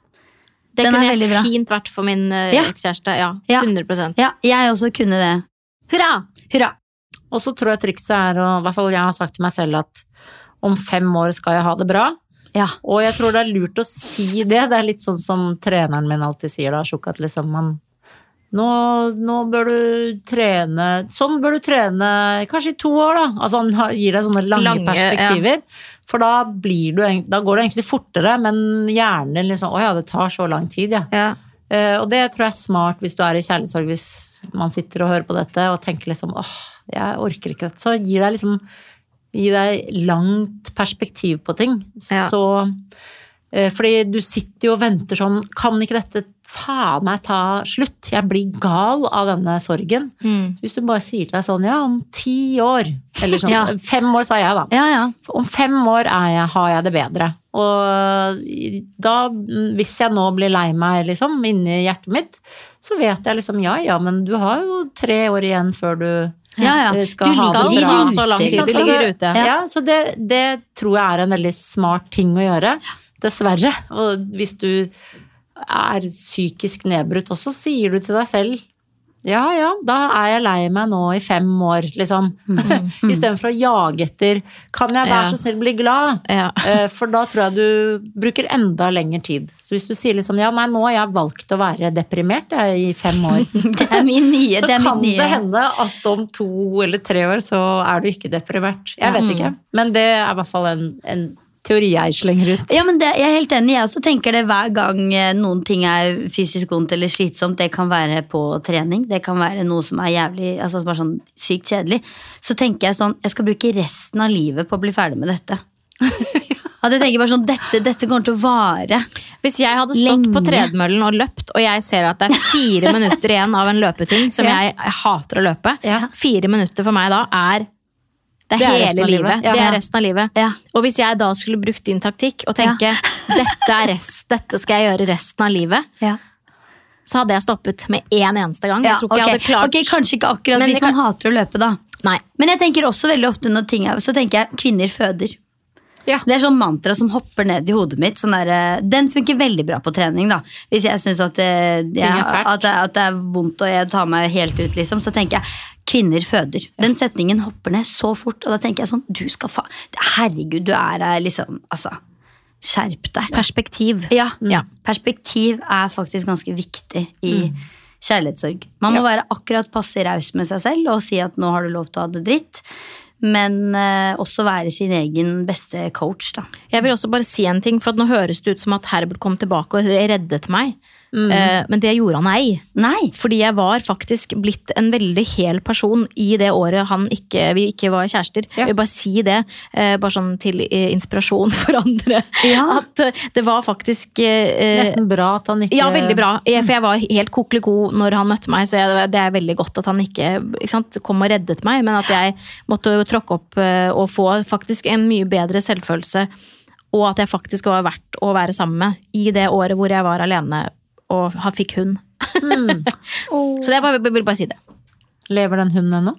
Det Den kunne jeg bra. fint vært for min uh, Ja. ekskjæreste. Ja, Ja. 100% ja, jeg også kunne det. Hurra! Hurra. Og så tror jeg trikset er å, i hvert fall jeg har sagt til meg selv at om fem år skal jeg ha det bra. Ja. Og jeg tror det er lurt å si det. Det er litt sånn som treneren min alltid sier da, Sjokk, at liksom man nå, nå bør du trene Sånn bør du trene kanskje i to år, da. Altså han gir deg sånne lange, Lange, perspektiver. For da, blir du, da går det egentlig fortere, men hjernen liksom Å ja, det tar så lang tid, ja. Ja. Uh, og det tror jeg er smart hvis du er i kjærlighetssorg, hvis man sitter og hører på dette og tenker liksom åh, jeg orker ikke dette. Så gir deg liksom Gi deg langt perspektiv på ting. Ja. Så Fordi du sitter jo og venter sånn Kan ikke dette faen meg ta slutt? Jeg blir gal av denne sorgen. Mm. Hvis du bare sier til deg sånn ja, om ti år Eller sånn. *laughs* Ja. Fem år, sa jeg, da. Ja, ja. Om fem år er jeg, har jeg det bedre. Og da, hvis jeg nå blir lei meg, liksom, inni hjertet mitt, så vet jeg liksom ja, ja, men du har jo tre år igjen før du ja, ja. eh, Du skal ha ligger i bra. rute. så lang tid. Du ligger ute. Ja, Ja. så det, det tror jeg er en veldig smart ting å gjøre. Dessverre. Og hvis du er psykisk nedbrutt, og så sier du til deg selv ja ja, da er jeg lei meg nå i fem år, liksom. *laughs* Istedenfor å jage etter Kan jeg være Ja. så snill bli glad? Ja. Eh, For da tror jeg du bruker enda lengre tid. Så hvis du sier liksom ja, nei, nå har jeg valgt å være deprimert jeg, i fem år, *laughs* Det er min nye. *laughs* så det er kan min nye. det hende at om to eller tre år så er du ikke deprimert. Jeg vet ikke. Men det er i hvert fall en, en teori jeg slenger ut. Ja, men det, Jeg er helt enig. Jeg også tenker det hver gang eh, noen ting er fysisk vondt eller slitsomt. Det kan være på trening, det kan være noe som er jævlig altså bare sånn sykt kjedelig. Så tenker jeg sånn Jeg skal bruke resten av livet på å bli ferdig med dette. *laughs* At jeg tenker bare sånn Dette, dette kommer til å vare. Hvis jeg hadde stått Lenge. på tredemøllen og løpt, og jeg ser at det er fire minutter igjen av en løpeting som Ja. jeg, jeg hater å løpe, Ja. fire minutter for meg da er det er Det er hele livet. Ja. Det er resten av livet. Ja. Og hvis jeg da skulle brukt din taktikk og tenke *laughs* dette, er rest, dette skal jeg gjøre resten av livet, Ja. så hadde jeg stoppet med én eneste gang. Ja, jeg tror ikke ok. jeg hadde klart Okay, Kanskje ikke akkurat Men hvis kan- man hater å løpe, da. Nei. Men jeg tenker også veldig ofte når ting er Så tenker jeg kvinner føder. Ja. Det er sånn mantra som hopper ned i hodet mitt. Sånn der, eh, den funker veldig bra på trening. da Hvis jeg syns at, eh, at, at det er vondt og jeg tar meg helt ut, liksom, så tenker jeg kvinner føder. Den setningen hopper ned så fort, og da tenker jeg sånn Du skal fa... Herregud, du er her, liksom. Altså, skjerp deg. Perspektiv. Ja. Ja. Perspektiv er faktisk ganske viktig i kjærlighetssorg. Man må være akkurat passe raus med seg selv og si at nå har du lov til å ha det dritt. Men eh, også være sin egen beste coach, da. Jeg vil også bare si en ting, for nå høres det ut som at Herbert kom tilbake og reddet meg. Eh, men det gjorde han ei. Nei! Fordi jeg var faktisk blitt en veldig hel person i det året han ikke, vi ikke var kjærester. Ja. Jeg vil bare si det, eh, bare sånn til eh, inspirasjon *laughs* for andre. Ja. At det var faktisk eh, Nesten bra at han ikke Ja, veldig bra. For jeg var helt kokeliko når han møtte meg, så jeg, det er veldig godt at han ikke, ikke sant, kom og reddet meg, men at jeg måtte tråkke opp og få faktisk en mye bedre selvfølelse, og at jeg faktisk var verdt å være sammen med i det året hvor jeg var alene og han fikk hund. *laughs* så det er bare, jeg vil bare si det. Lever den hunden ennå?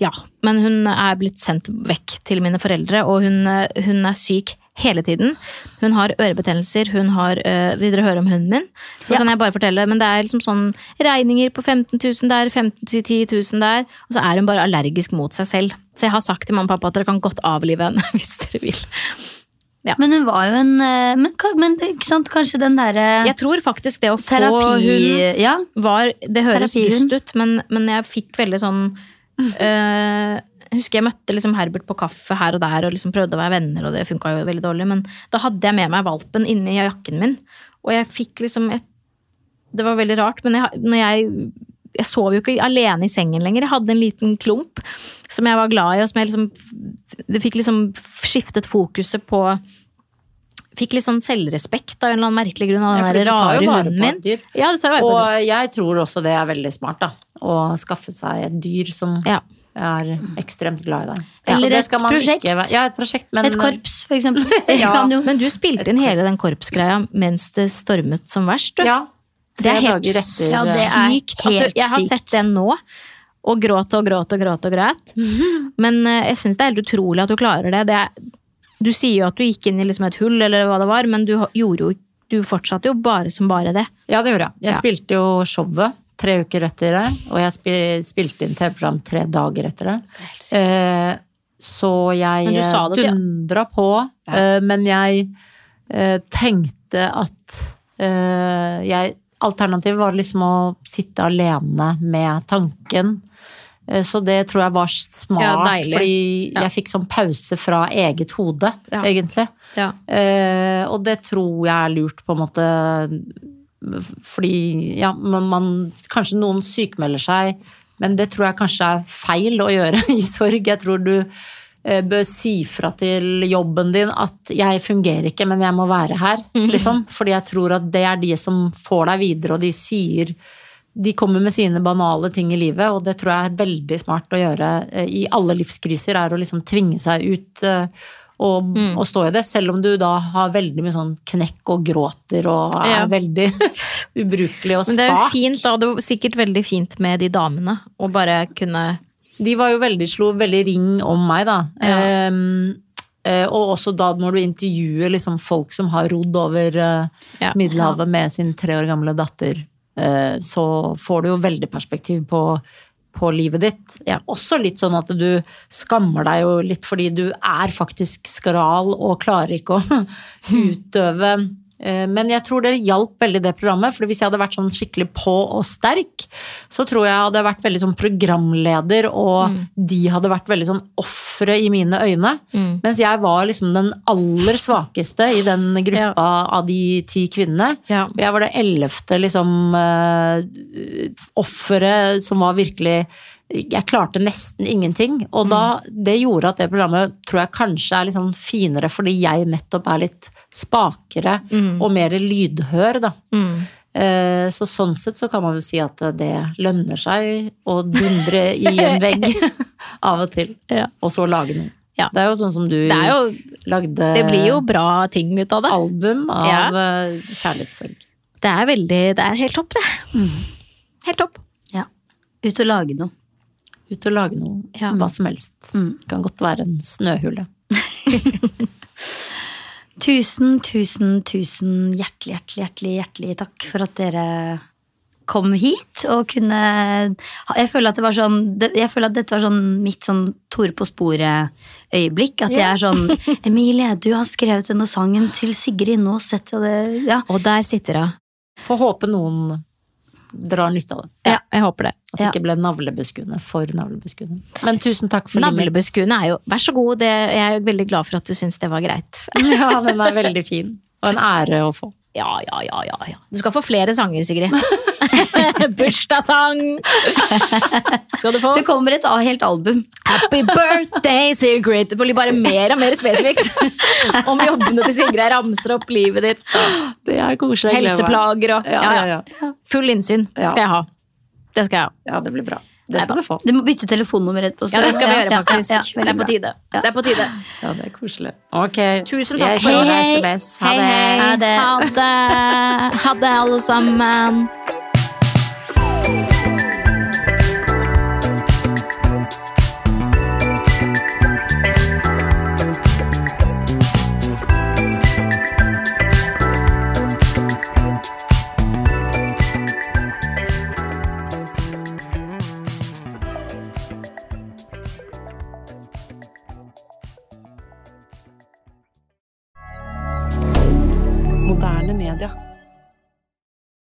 Ja, men hun er blitt sendt vekk til mine foreldre, og hun, hun er syk hele tiden. Hun har ørebetennelser, hun har øh, Vil dere høre om hunden min? Så Ja. kan jeg bare fortelle, men det er liksom sånn regninger på 15 000 der, 15 000-10 000 der, og så er hun bare allergisk mot seg selv. Så jeg har sagt til mamma og pappa at dere kan godt avlive henne *laughs* hvis dere vil. Men hun var jo en eh, Men, men sant, kanskje den derre Jeg tror faktisk det å få hun Ja. var Det høres dust ut, men, men jeg fikk veldig sånn øh, *laughs* husker jeg møtte liksom Herbert på kaffe her og der og liksom prøvde å være venner, og det funka jo veldig dårlig, men da hadde jeg med meg valpen inni jakken min, og jeg fikk liksom et, Det var veldig rart, men jeg, når jeg jeg sov jo ikke alene i sengen lenger. Jeg hadde en liten klump som jeg var glad i, og som jeg liksom Det fikk liksom skiftet fokuset på Fikk litt sånn selvrespekt av en eller annen merkelig grunn av den Ja, der rare hunden min. Ja, du tar jo vare på Og jeg tror også det er veldig smart, da. Å skaffe seg et dyr som Ja. er ekstremt glad i deg. Eller et prosjekt. Ikke, ja, et prosjekt. Men, Et korps, for eksempel. *laughs* Ja. *laughs* Men du spilte inn hele den korpsgreia mens det stormet som verst, du. Ja. Det er tre helt dager etter- Ja, det er sykt. helt du, jeg har sett den nå, og gråt og gråt og gråt og græt. Men eh, jeg syns det er helt utrolig at du klarer det. det er, du sier jo at du gikk inn i liksom et hull, eller hva det var, men du jo du fortsatte jo bare som bare det. Ja, det gjorde jeg. Jeg Ja. spilte jo showet tre uker etter det, og jeg spi- spilte inn TV-program tre dager etter det. Eh, så jeg det dundra på, eh, men jeg eh, tenkte at eh, jeg Alternativet var liksom å sitte alene med tanken. Eh, Så det tror jeg var smart, Ja, fordi Ja. jeg fikk sånn pause fra eget hode, Ja. egentlig. Ja. Eh, og det tror jeg er lurt, på en måte. Fordi ja, man, man Kanskje noen sykmelder seg, men det tror jeg kanskje er feil å gjøre *laughs* i sorg. Jeg tror du bør si fra til jobben din at 'jeg fungerer ikke, men jeg må være her'. Liksom. Fordi jeg tror at det er de som får deg videre, og de sier de kommer med sine banale ting i livet, og det tror jeg er veldig smart å gjøre eh, i alle livskriser, er å liksom tvinge seg ut og, og, og stå i det, selv om du da har veldig mye sånn knekk og gråter og er Ja. veldig *laughs* ubrukelig og spak. Men det er jo fint, da. Det var sikkert veldig fint med de damene. Å bare kunne De var jo veldig, slo veldig ring om meg, da. Ja. Ehm, Eh, og også da når du intervjuer liksom folk som har rodd over eh, Ja. Middelhavet med sin tre år gamle datter, eh, så får du jo veldig perspektiv på, på livet ditt. Ja. Også litt sånn at du skammer deg jo litt fordi du er faktisk skral og klarer ikke å *laughs* utøve men jeg tror det hjalp veldig det programmet, for hvis jeg hadde vært sånn skikkelig på og sterk, så tror jeg jeg hadde vært veldig sånn programleder, og de hadde vært veldig sånn ofre i mine øyne. Mm. Mens jeg var liksom den aller svakeste i den gruppa av de ti kvinnene. Ja. Og jeg var det ellevte liksom uh, offeret som var virkelig jeg klarte nesten ingenting, og da, det gjorde at det programmet tror jeg kanskje er litt sånn finere fordi jeg nettopp er litt spakere og mer lydhør, da. Mm. Eh, Så sånn sett så kan man jo si at det lønner seg å dundre i *laughs* en vegg *laughs* av og til, Ja. og så lage noe. Ja. Det er jo sånn som du Det, er jo, lagde det blir jo bra ting ut av det. album av Ja. eh, kjærlighetssorg. Det er veldig Det er helt topp, det. Helt topp. Ja. Ut og lage noe. Ut og lage noe, Ja. hva som helst. Mm. Kan godt være en snøhule. *laughs* Tusen, tusen, tusen hjertelig, hjertelig, hjertelig, hjertelig takk for at dere kom hit og kunne Jeg føler at det var sånn Jeg føler at dette var sånn mitt sånn Tore på sporet-øyeblikk. At jeg er sånn *laughs* Emilie, du har skrevet denne sangen til Sigrid nå, sett jeg det Ja. Og der sitter hun. Får håpe noen drar nytte av det. Ja, jeg håper det. At Ja. det ikke ble navlebeskuende for navlebeskuende. Men tusen takk for Navlebeskuende er jo Vær så god, det, jeg er veldig glad for at du syns det var greit. *laughs* Ja, den er veldig *laughs* fin. Og en ære å få. Ja, ja, ja, ja, ja. Du skal få flere sanger, Sigrid. *laughs* Bursdagssang! Skal du få. Det kommer et helt album. Happy birthday, Sigrid! Det blir bare mer og mer spesifikt. Om jobbene til Sigrid. Ramser opp livet ditt. Det er koselig. Helseplager og Ja, ja, ja. Full innsyn skal jeg ha. Det skal jeg ha. Ja, det blir bra. Det skal du få. Du må bytte telefonnummer etterpå. Ja, det skal vi gjøre, Ja, ja, faktisk. ja, det er på tide. Det er på tide. Ja, det er koselig. Ok. Tusen takk for oss. SMS. Ha Hei, det. hei. Ha det. Ha det, alle sammen.